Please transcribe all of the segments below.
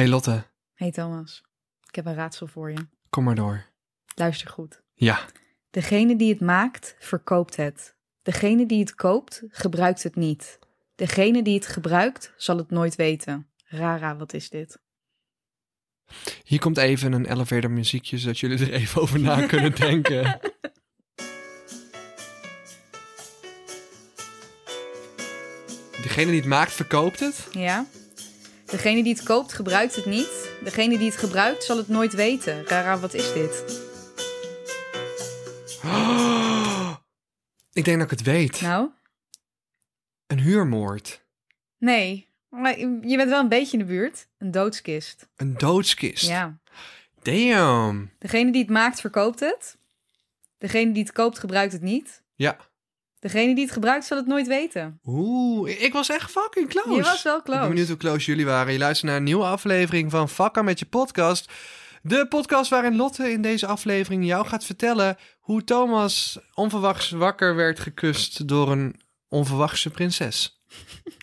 Hey Lotte, Hey Thomas, ik heb een raadsel voor je. kom maar door. Luister goed. Ja. Degene die het maakt, verkoopt het. Degene die het koopt, gebruikt het niet. Degene die het gebruikt, zal het nooit weten. Rara, wat is dit? Hier komt even een elevator muziekje, zodat jullie er even over na kunnen denken. Degene die het maakt, verkoopt het? Ja? Degene die het koopt, gebruikt het niet. Degene die het gebruikt, zal het nooit weten. Rara, wat is dit? Ik denk dat ik het weet. Nou? Een huurmoord. Nee. Maar je bent wel een beetje in de buurt. Een doodskist. Een doodskist. Ja. Damn. Degene die het maakt, verkoopt het. Degene die het koopt, gebruikt het niet. Ja. Degene die het gebruikt, zal het nooit weten. Oeh, ik was echt fucking close. Je was wel Ik ben close. benieuwd hoe close jullie waren. Je luistert naar een nieuwe aflevering van Vakka met je podcast. De podcast waarin Lotte in deze aflevering jou gaat vertellen hoe Thomas onverwachts wakker werd gekust door een onverwachte prinses.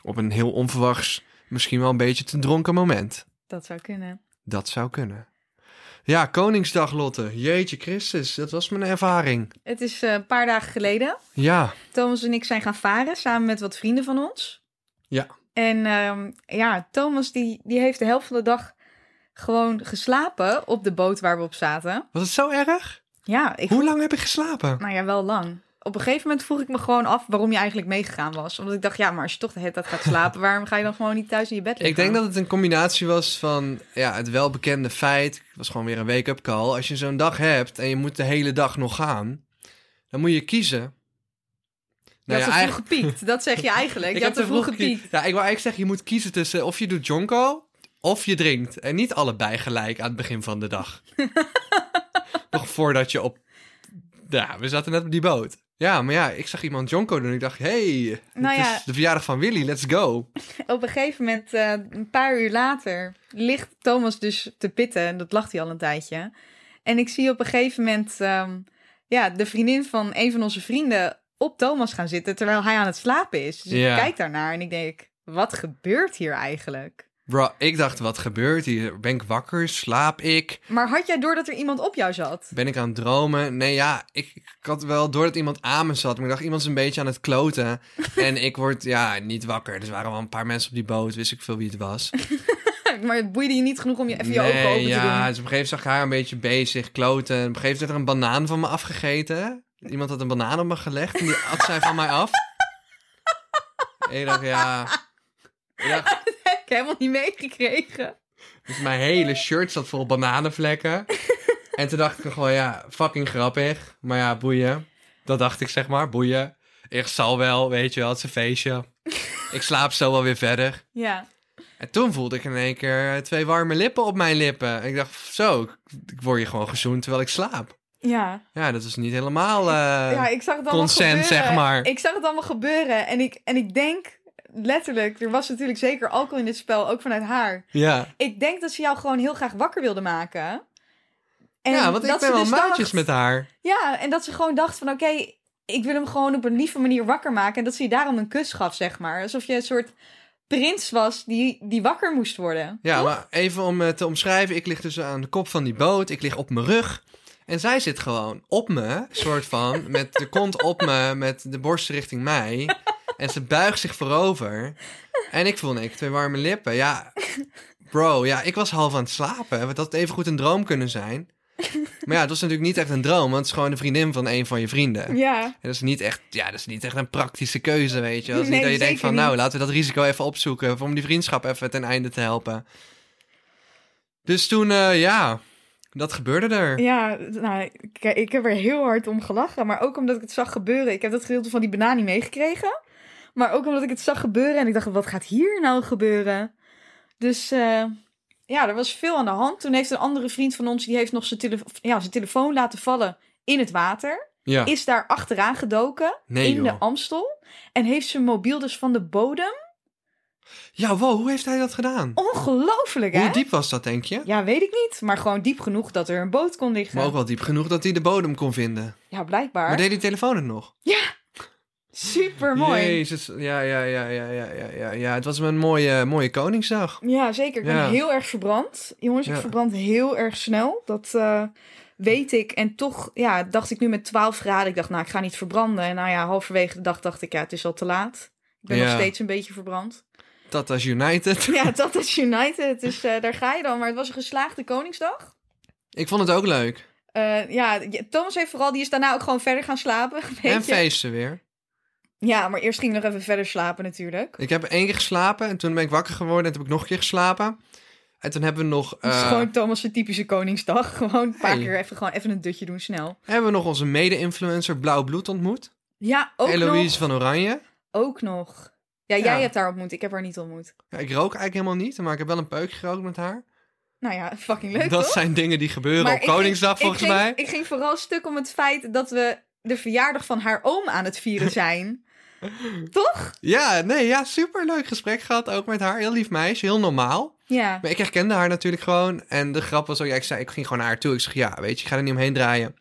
Op een heel onverwachts, misschien wel een beetje te dronken moment. Dat zou kunnen. Dat zou kunnen. Ja, Koningsdag Lotte. Jeetje Christus, dat was mijn ervaring. Het is eh, een paar dagen geleden. Ja, Thomas en ik zijn gaan varen samen met wat vrienden van ons. Ja. En ehm, ja, Thomas die, die heeft de helft van de dag gewoon geslapen op de boot waar we op zaten. was het zo erg? Ja, ik Hoe lang heb ik geslapen? Nou ja, wel lang. Op een gegeven moment vroeg ik me gewoon af waarom je eigenlijk meegegaan was. Omdat ik dacht, ja, maar als je toch de hele tijd gaat slapen, waarom ga je dan gewoon niet thuis in je bed liggen? Ik denk dat het een combinatie was van ja, het welbekende feit. Het was gewoon weer een wake-up call. Als je zo'n dag hebt en je moet de hele dag nog gaan, dan moet je kiezen. Je had te eigen- vroeg gepiekt. Dat zeg je eigenlijk. ik je heb te vroeg gepiekt. Ja, ik wou eigenlijk zeggen, je moet kiezen tussen of je doet jonko of je drinkt. En niet allebei gelijk aan het begin van de dag. nog voordat je op... Ja, we zaten net op die boot. Ja, maar ja, ik zag iemand jonko doen. Ik dacht, hey, Nou het ja. is de verjaardag van Willy, let's go. Op een gegeven moment, eh, een paar uur later, ligt Thomas dus te pitten. En dat lacht hij al een tijdje. En ik zie op een gegeven moment ehm, ja, de vriendin van een van onze vrienden op Thomas gaan zitten terwijl hij aan het slapen is. Dus Ja. ik kijk daarnaar en ik denk, wat gebeurt hier eigenlijk? Bro, ik dacht, wat gebeurt hier? Ben ik wakker? Slaap ik? Maar had jij door dat er iemand op jou zat? Ben ik aan het dromen? Nee, ja, ik, ik had wel door dat iemand aan me zat. Maar ik dacht, iemand is een beetje aan het kloten. en ik word, ja, niet wakker. Dus er waren wel een paar mensen op die boot. Wist ik veel wie het was. maar het boeide je niet genoeg om je even je nee, ogen open ja, te doen. dus op een gegeven moment zag ik haar een beetje bezig, kloten. En op een gegeven moment werd er een banaan van me afgegeten. Iemand had een banaan op me gelegd en die at zij van mij af. En ik dacht, ja... Ik dacht, heb ik helemaal niet meegekregen. Dus mijn hele shirt zat vol bananenvlekken. en toen dacht ik gewoon, ja, fucking grappig. Maar ja, boeien. Dat dacht ik, zeg maar, boeien. Ik zal wel, weet je wel, het is een feestje. ik slaap zo wel weer verder. Ja. En toen voelde ik in één keer twee warme lippen op mijn lippen. En ik dacht, zo, ik, word hier gewoon gezoend terwijl ik slaap. Ja. Ja, dat is niet helemaal... eh, ja, ik zag het allemaal consent, gebeuren. zeg maar. Ik zag het allemaal gebeuren en ik, en ik denk letterlijk, er was natuurlijk zeker alcohol in dit spel, ook vanuit haar. ja. Ik denk dat ze jou gewoon heel graag wakker wilde maken. En ja, want ik ben wel dus maatjes dacht- met haar. Ja, en dat ze gewoon dacht van oké, ik wil hem gewoon op een lieve manier wakker maken. En dat ze je daarom een kus gaf, zeg maar. Alsof je een soort prins was die, die wakker moest worden. Ja, Toch? maar even om het te omschrijven. Ik lig dus aan de kop van die boot. Ik lig op mijn rug. En zij zit gewoon op me, soort van, met de kont op me, met de borst richting mij. En ze buigt zich voorover. En ik voel ik twee warme lippen. Ja, bro, ja, ik was half aan het slapen. Het had even goed een droom kunnen zijn. Maar ja, het was natuurlijk niet echt een droom, want het is gewoon de vriendin van een van je vrienden. Ja, En dat is niet echt, ja, dat is niet echt een praktische keuze, weet je. Het is Nee, niet dat je denkt van, nou, laten we dat risico even opzoeken om die vriendschap even ten einde te helpen. Dus toen, eh, ja, dat gebeurde er. ja nou, ik, ik heb er heel hard om gelachen. Maar ook omdat ik het zag gebeuren. Ik heb dat gedeelte van die banaan niet meegekregen. Maar ook omdat ik het zag gebeuren. En ik dacht, wat gaat hier nou gebeuren? Dus eh, ja, er was veel aan de hand. Toen heeft een andere vriend van ons... die heeft nog zijn, telefo- ja, zijn telefoon laten vallen in het water. Ja, Is daar achteraan gedoken Nee, in joh. de Amstel. En heeft zijn mobiel dus van de bodem. Ja, wow, hoe heeft hij dat gedaan? Ongelooflijk, hè? Hoe diep was dat, denk je? Ja, weet ik niet. Maar gewoon diep genoeg dat er een boot kon liggen. Maar ook wel diep genoeg dat hij de bodem kon vinden. Ja, blijkbaar. Maar deed die telefoon het nog? Super mooi. Jezus, ja, ja, ja, ja, ja, ja, ja, ja. Het was een mooie, mooie Koningsdag. Ja, zeker. Ik ben Ja. heel erg verbrand. Jongens, ik Ja. verbrand heel erg snel. Dat eh, weet ik. En toch ja, dacht ik nu met 12 graden. Ik dacht, nou, ik ga niet verbranden. En nou ja, halverwege de dag dacht ik, ja, het is al te laat. Ik ben Ja. nog steeds een beetje verbrand. Dat als United. Ja, dat is United. Dus eh, daar ga je dan. Maar het was een geslaagde Koningsdag. Ik vond het ook leuk. Eh, ja, Thomas heeft vooral, die is daarna ook gewoon verder gaan slapen. En je? feesten weer. Ja, maar eerst ging ik nog even verder slapen natuurlijk. Ik heb één keer geslapen en toen ben ik wakker geworden en toen heb ik nog een keer geslapen. En toen hebben we nog, Het is eh, gewoon Thomas' typische Koningsdag. Gewoon een paar Hey. keer even, gewoon even een dutje doen, snel. hebben we nog onze mede-influencer Blauw Bloed ontmoet. Ja, ook Eloïse nog. van Oranje. Ook nog. Ja, Ja. jij hebt haar ontmoet. Ik heb haar niet ontmoet. Ja, ik rook eigenlijk helemaal niet, maar ik heb wel een peukje gerookt met haar. Nou ja, fucking leuk dat toch? zijn dingen die gebeuren Maar op ging- Koningsdag ik volgens ging- mij. Ik ging vooral stuk om het feit dat we de verjaardag van haar oom aan het vieren zijn. toch? Ja, nee, ja, super leuk gesprek gehad ook met haar. Heel lief meisje, heel normaal. Ja. Maar ik herkende haar natuurlijk gewoon. En de grap was ook, ja, ik zei, ik ging gewoon naar haar toe. Ik zeg, ja, weet je, ik ga er niet omheen draaien.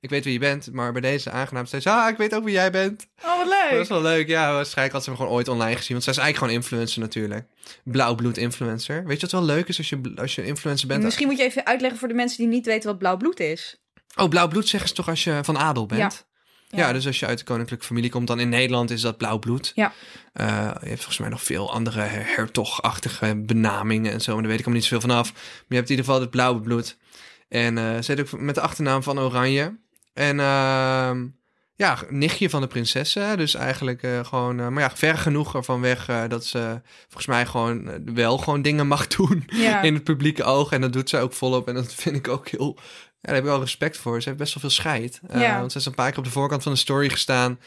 Ik weet wie je bent, maar bij deze aangenaam zei ze, ah, ik weet ook wie jij bent. Oh, wat Dat leuk. is wel leuk, ja. Waarschijnlijk had ze hem gewoon ooit online gezien. Want zij is eigenlijk gewoon influencer natuurlijk. Blauwbloed influencer. Weet je wat wel leuk is als je, als je influencer bent? Misschien moet je even uitleggen voor de mensen die niet weten wat blauw bloed is. Oh, blauw bloed zeggen ze toch als je van adel bent? Ja. Ja. dus als je uit de koninklijke familie komt, dan in Nederland is dat blauw bloed. Ja. Eh, je hebt volgens mij nog veel andere her- hertogachtige benamingen en zo, maar daar weet ik allemaal niet zoveel vanaf. Maar je hebt in ieder geval het blauwe bloed. En eh ze ook met de achternaam van Oranje. En ehm, ja, nichtje van de prinsessen. Dus eigenlijk eh, gewoon, eh, maar ja, ver genoeg ervan weg eh, dat ze volgens mij gewoon wel gewoon dingen mag doen Ja. in het publieke oog. En dat doet ze ook volop. En dat vind ik ook heel. Ja, daar heb ik wel respect voor. Ze heeft best wel veel scheid. Ja. Want ze is een paar keer op de voorkant van de story gestaan.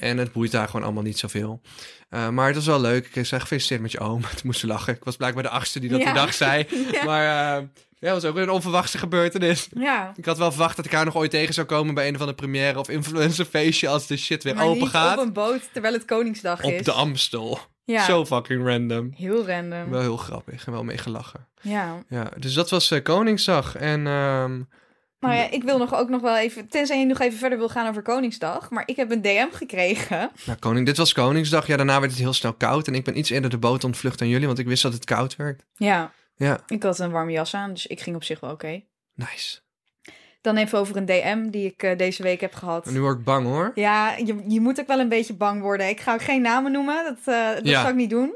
En het boeit daar gewoon allemaal niet zoveel. Eh, maar het was wel leuk. Ik zei gefeliciteerd met je oom. Toen moest ze lachen. Ik was blijkbaar de achtste die dat Ja. die dag zei. Ja. Maar eh, ja, het was ook weer een onverwachte gebeurtenis. Ja. Ik had wel verwacht dat ik haar nog ooit tegen zou komen bij een of andere première of influencerfeestje als de shit weer Maar open niet gaat. op een boot terwijl het Koningsdag Op is. de Amstel. Ja. Zo fucking random. Heel random. Wel heel grappig en wel mee gelachen. Ja. Ja, dus dat was eh, Koningsdag. En ehm, Nou ja, ik wil nog ook nog wel even, tenzij je nog even verder wil gaan over Koningsdag, maar ik heb een DM gekregen. nou, koning, dit was Koningsdag. Ja, daarna werd het heel snel koud. En ik ben iets eerder de boot ontvlucht dan jullie, want ik wist dat het koud werd. Ja, Ja, ik had een warme jas aan, dus ik ging op zich wel oké. nice. Dan even over een DM die ik eh, deze week heb gehad. En nu word ik bang hoor. Ja, je, je moet ook wel een beetje bang worden. Ik ga ook geen namen noemen, dat, eh dat Ja. zal ik niet doen.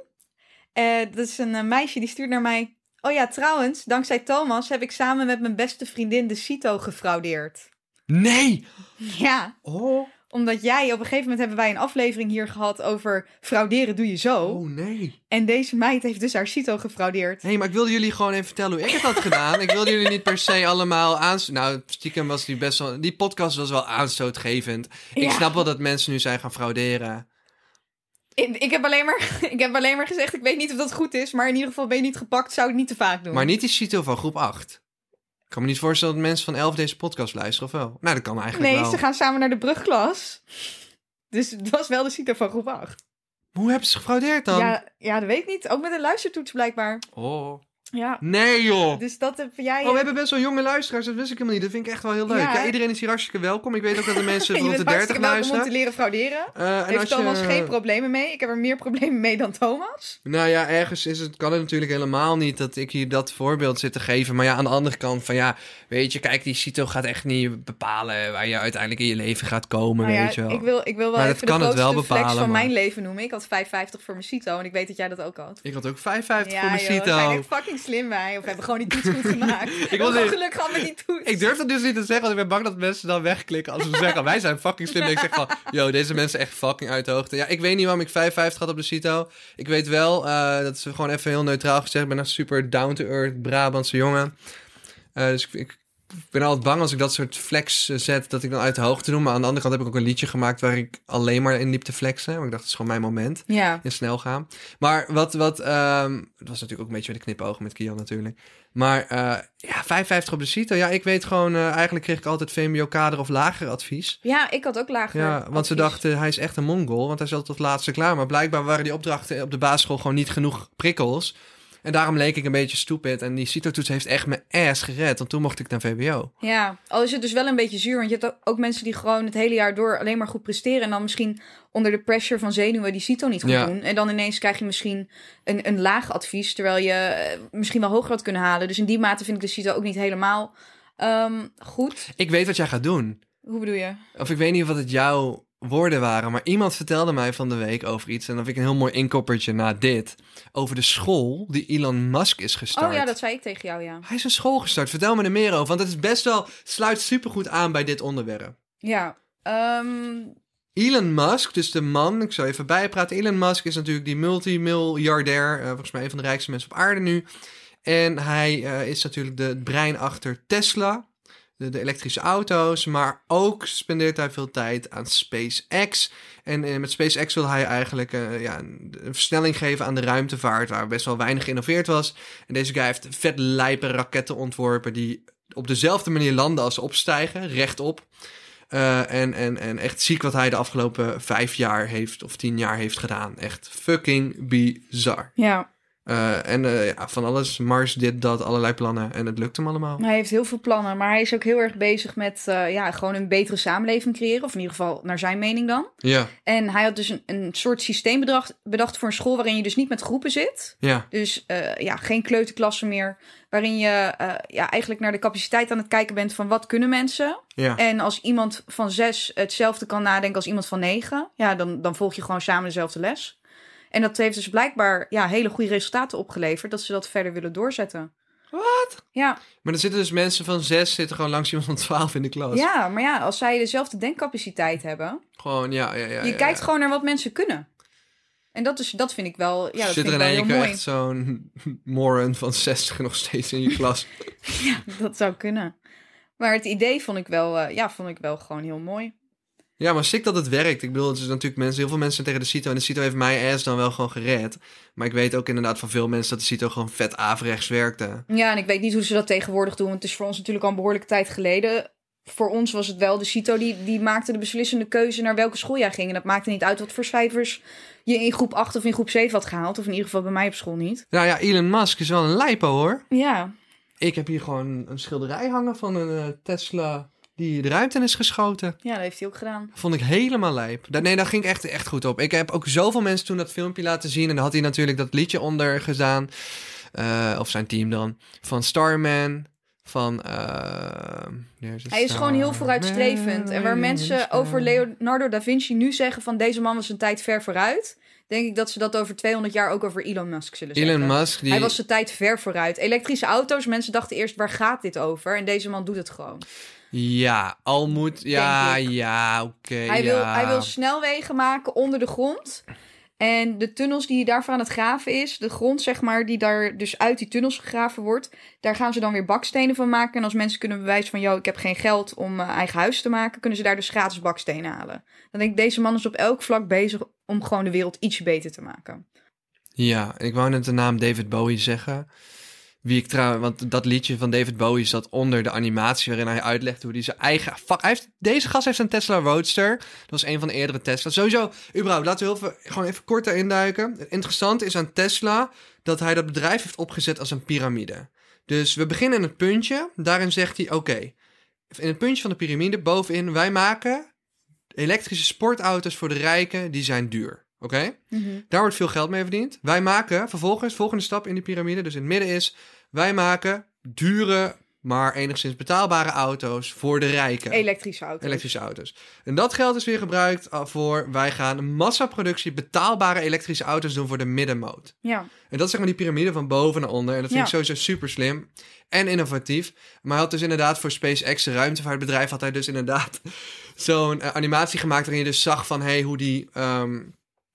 Eh, dat is een meisje die stuurt naar mij. Oh ja, trouwens, dankzij Thomas heb ik samen met mijn beste vriendin de Cito gefraudeerd. Nee! Ja, Oh, omdat jij, op een gegeven moment hebben wij een aflevering hier gehad over frauderen doe je zo. oh nee. En deze meid heeft dus haar Cito gefraudeerd. Nee, maar ik wilde jullie gewoon even vertellen hoe ik het had gedaan. Ik wilde jullie niet per se allemaal aanst... Nou, stiekem was die best wel... Die podcast was wel aanstootgevend. Ik snap wel dat mensen nu zijn gaan frauderen. Ik, heb alleen maar, ik heb alleen maar gezegd, ik weet niet of dat goed is, maar in ieder geval ben je niet gepakt, zou ik niet te vaak doen. Maar niet die Cito van groep 8. Ik kan me niet voorstellen dat mensen van 11 deze podcast luisteren, of wel? Nou, dat kan eigenlijk nee, wel. ze gaan samen naar de brugklas. Dus het was wel de Cito van groep 8. Hoe hebben ze gefraudeerd dan? Ja, ja, dat weet ik niet. Ook met een luistertoets blijkbaar. Oh. Ja, Nee, joh. dus dat heb jij... Oh, we hebben best wel jonge luisteraars. Dat wist ik helemaal niet. Dat vind ik echt wel heel leuk. Ja. Ja, iedereen is hier hartstikke welkom. Ik weet ook dat de mensen rond de 30 hartstikke welkom om te luisteren. leren frauderen. Eh, en Heeft als je- Thomas geen problemen mee. Ik heb er meer problemen mee dan Thomas. Nou ja, ergens is het, kan het natuurlijk helemaal niet dat ik hier dat voorbeeld zit te geven. Maar ja, aan de andere kant van ja, weet je, kijk, die CITO gaat echt niet bepalen waar je uiteindelijk in je leven gaat komen, Nou ja, weet je wel. ik wil, ik wil wel Maar dat even de kan het wel flex bepalen, van maar- mijn leven noemen. Ik had 5,50 voor mijn CITO en ik weet dat jij dat ook had. Ik had ook 55 ja, voor mijn joh, CITO. fucking slim wij. Of we hebben gewoon die toets goed gemaakt. ik wil niet- geluk gehad met die toets. Ik durf dat dus niet te zeggen, want ik ben bang dat mensen dan wegklikken als ze zeggen, wij zijn fucking slim. En ik zeg van, yo, deze mensen echt fucking uit de hoogte. Ja, ik weet niet waarom ik 55 had op de CITO. Ik weet wel, eh, dat is gewoon even heel neutraal gezegd, ik ben een super down-to-earth Brabantse jongen. Eh, dus ik, ik ben altijd bang als ik dat soort flex eh, zet, dat ik dan uit de hoogte doe. Maar aan de andere kant heb ik ook een liedje gemaakt waar ik alleen maar in liep te flexen. Want ik dacht, het is gewoon mijn moment Ja. in snel gaan. Maar wat, wat ehm, het was natuurlijk ook een beetje met de knipogen met Kian natuurlijk. Maar eh, ja, 55 op de CITO. Ja, ik weet gewoon, eh, eigenlijk kreeg ik altijd VMBO-kader of lager advies. ja, ik had ook lager Ja, want ze dachten, hij is echt een mongol, want hij altijd tot laatste klaar. Maar blijkbaar waren die opdrachten op de basisschool gewoon niet genoeg prikkels. En daarom leek ik een beetje stupid. En die CITO-toets heeft echt mijn ass gered. Want toen mocht ik naar VWO. Ja, al is het dus wel een beetje zuur. Want je hebt ook- mensen die gewoon het hele jaar door alleen maar goed presteren. En dan misschien onder de pressure van zenuwen die CITO niet goed Ja. doen. En dan ineens krijg je misschien een, een laag advies. Terwijl je eh, misschien wel hoger had kunnen halen. Dus in die mate vind ik de CITO ook niet helemaal ehm, goed. Ik weet wat jij gaat doen. Hoe bedoel je? Of ik weet niet wat het jouw woorden waren. Maar iemand vertelde mij van de week over iets. En dan vind ik een heel mooi inkoppertje na dit. Over de school die Elon Musk is gestart. Oh ja, dat zei ik tegen jou, ja. Hij is een school gestart. Vertel me er meer over. Want het is best wel... Sluit supergoed aan bij dit onderwerp. Ja, ehm, Elon Musk, dus de man, ik zal even bijpraten. Elon Musk is natuurlijk die multimiljardair, eh, volgens mij een van de rijkste mensen op aarde nu. En hij eh, is natuurlijk de, brein achter Tesla, de, elektrische auto's, maar ook spendeert hij veel tijd aan SpaceX. En eh, met SpaceX wil hij eigenlijk eh, ja, een, versnelling geven aan de ruimtevaart, waar best wel weinig geïnnoveerd was. En deze guy heeft vet lijpe raketten ontworpen die op dezelfde manier landen als opstijgen, rechtop. Eh, en, en, en echt ziek wat hij de afgelopen vijf jaar heeft of tien jaar heeft gedaan. Echt fucking bizar. ja. Eh, en eh, ja, van alles, Mars, dit, dat, allerlei plannen. En het lukt hem allemaal. Hij heeft heel veel plannen, maar hij is ook heel erg bezig met eh, ja, gewoon een betere samenleving creëren. Of in ieder geval naar zijn mening dan. Ja, En hij had dus een, een soort systeem bedacht, bedacht voor een school waarin je dus niet met groepen zit. ja, Dus ja, geen kleuterklassen meer. Waarin je ja, eigenlijk naar de capaciteit aan het kijken bent van wat kunnen mensen. ja. En als iemand van zes hetzelfde kan nadenken als iemand van negen, ja, dan, dan volg je gewoon samen dezelfde les. En dat heeft dus blijkbaar ja, hele goede resultaten opgeleverd, dat ze dat verder willen doorzetten. Wat? Ja, Maar er zitten dus mensen van zes zitten gewoon langs iemand van twaalf in de klas. ja, maar ja, als zij dezelfde denkcapaciteit hebben, Gewoon, ja, ja, ja. je ja, kijkt ja. gewoon naar wat mensen kunnen. En dat, is, dat vind ik wel, ja, dat Zit vind er in één keer echt zo'n moron van 60 nog steeds in je klas. Dat zou kunnen. Maar het idee vond ik wel, eh, ja, vond ik wel gewoon heel mooi. Ja, maar sick dat het werkt. Ik bedoel, het is natuurlijk mensen, heel veel mensen tegen de CITO. En de CITO heeft mijn ass dan wel gewoon gered. Maar ik weet ook inderdaad van veel mensen dat de CITO gewoon vet averechts werkte. Ja, en ik weet niet hoe ze dat tegenwoordig doen. Want het is voor ons natuurlijk al een behoorlijke tijd geleden. Voor ons was het wel de CITO die, die maakte de beslissende keuze naar welke school jij ging. En dat maakte niet uit wat voor cijfers je in groep 8 of in groep 7 had gehaald. Of in ieder geval bij mij op school niet. Nou ja, Elon Musk is wel een lijpo hoor. Ja, Ik heb hier gewoon een schilderij hangen van een eh, Tesla die de ruimte is geschoten. ja dat heeft hij ook gedaan. Vond ik helemaal lijp. Da- Nee, daar ging ik echt, echt goed op. Ik heb ook zoveel mensen toen dat filmpje laten zien. En dan had hij natuurlijk dat liedje onder gedaan. Eh, of zijn team dan. Van Starman. Van. eh, Hij is gewoon heel vooruitstrevend. En waar mensen over. Leonardo da Vinci nu zeggen van deze man was een tijd ver vooruit. Denk ik dat ze dat over 200 jaar ook over Elon Musk zullen zeggen. Elon Musk, die... Hij was de tijd ver vooruit. Elektrische auto's, mensen dachten eerst waar gaat dit over? En deze man doet het gewoon. Ja, al moet... Ja, ja, oké, Hij, ja. wil, hij wil snelwegen maken onder de grond. En de tunnels die hij daarvoor aan het graven is, de grond zeg maar, die daar dus uit die tunnels gegraven wordt, daar gaan ze dan weer bakstenen van maken. En als mensen kunnen bewijzen van, yo, ik heb geen geld om een eigen huis te maken, kunnen ze daar dus gratis bakstenen halen. Dan denk ik, deze man is op elk vlak bezig om gewoon de wereld ietsje beter te maken. Ja, ik wou net de naam David Bowie zeggen. Wie ik trouwens, want dat liedje van David Bowie zat onder de animatie waarin hij uitlegt hoe hij zijn eigen. Fuck, hij heeft, deze gast heeft een Tesla Roadster. Dat was een van de eerdere Tesla's. Sowieso, überhaupt, laten we heel veel, gewoon even kort daarin duiken. Het interessante is aan Tesla dat hij dat bedrijf heeft opgezet als een piramide. Dus we beginnen in het puntje. Daarin zegt hij: Oké, in het puntje van de piramide bovenin, wij maken elektrische sportauto's voor de rijken, die zijn duur. Oké? Daar wordt veel geld mee verdiend. Wij maken vervolgens, volgende stap in die piramide, dus in het midden is, wij maken dure, maar enigszins betaalbare auto's voor de rijken. Elektrische auto's. Elektrische auto's. En dat geld is weer gebruikt uh, voor, wij gaan massaproductie betaalbare elektrische auto's doen voor de middenmoot. Ja, En dat is zeg maar die piramide van boven naar onder. En dat vind Ja. ik sowieso super slim en innovatief. Maar hij had dus inderdaad voor SpaceX, een ruimtevaartbedrijf, had hij dus inderdaad zo'n eh, animatie gemaakt waarin je dus zag van hey, hoe die, ehm,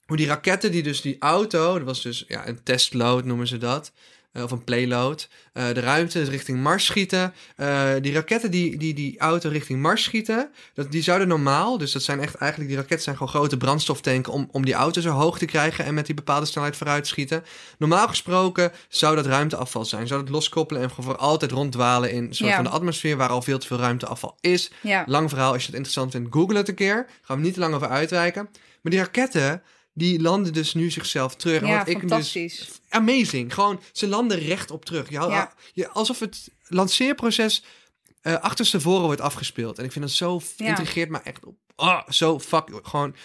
hoe die raketten die dus die auto, dat was dus ja, een testload noemen ze dat. Eh, of een payload. eh, de ruimte richting Mars schieten. Eh, die raketten die, die die auto richting Mars schieten, dat, die zouden normaal, dus dat zijn echt eigenlijk, die raketten zijn gewoon grote brandstoftanken om, om die auto zo hoog te krijgen en met die bepaalde snelheid vooruit schieten. Normaal gesproken zou dat ruimteafval zijn. Zou dat loskoppelen en gewoon voor altijd ronddwalen in een soort Ja. van de atmosfeer waar al veel te veel ruimteafval is. ja. Lang verhaal, als je het interessant vindt, google het een keer. Gaan we niet te lang over uitwijken. Maar die raketten, die landen dus nu zichzelf terug. En Ja, wat ik dus fantastisch. amazing. Gewoon, ze landen rechtop terug. Je, Ja. je, alsof het lanceerproces eh achterstevoren wordt afgespeeld. En ik vind dat zo, Ja. intrigeert me echt op. Ah, zo fuck, gewoon,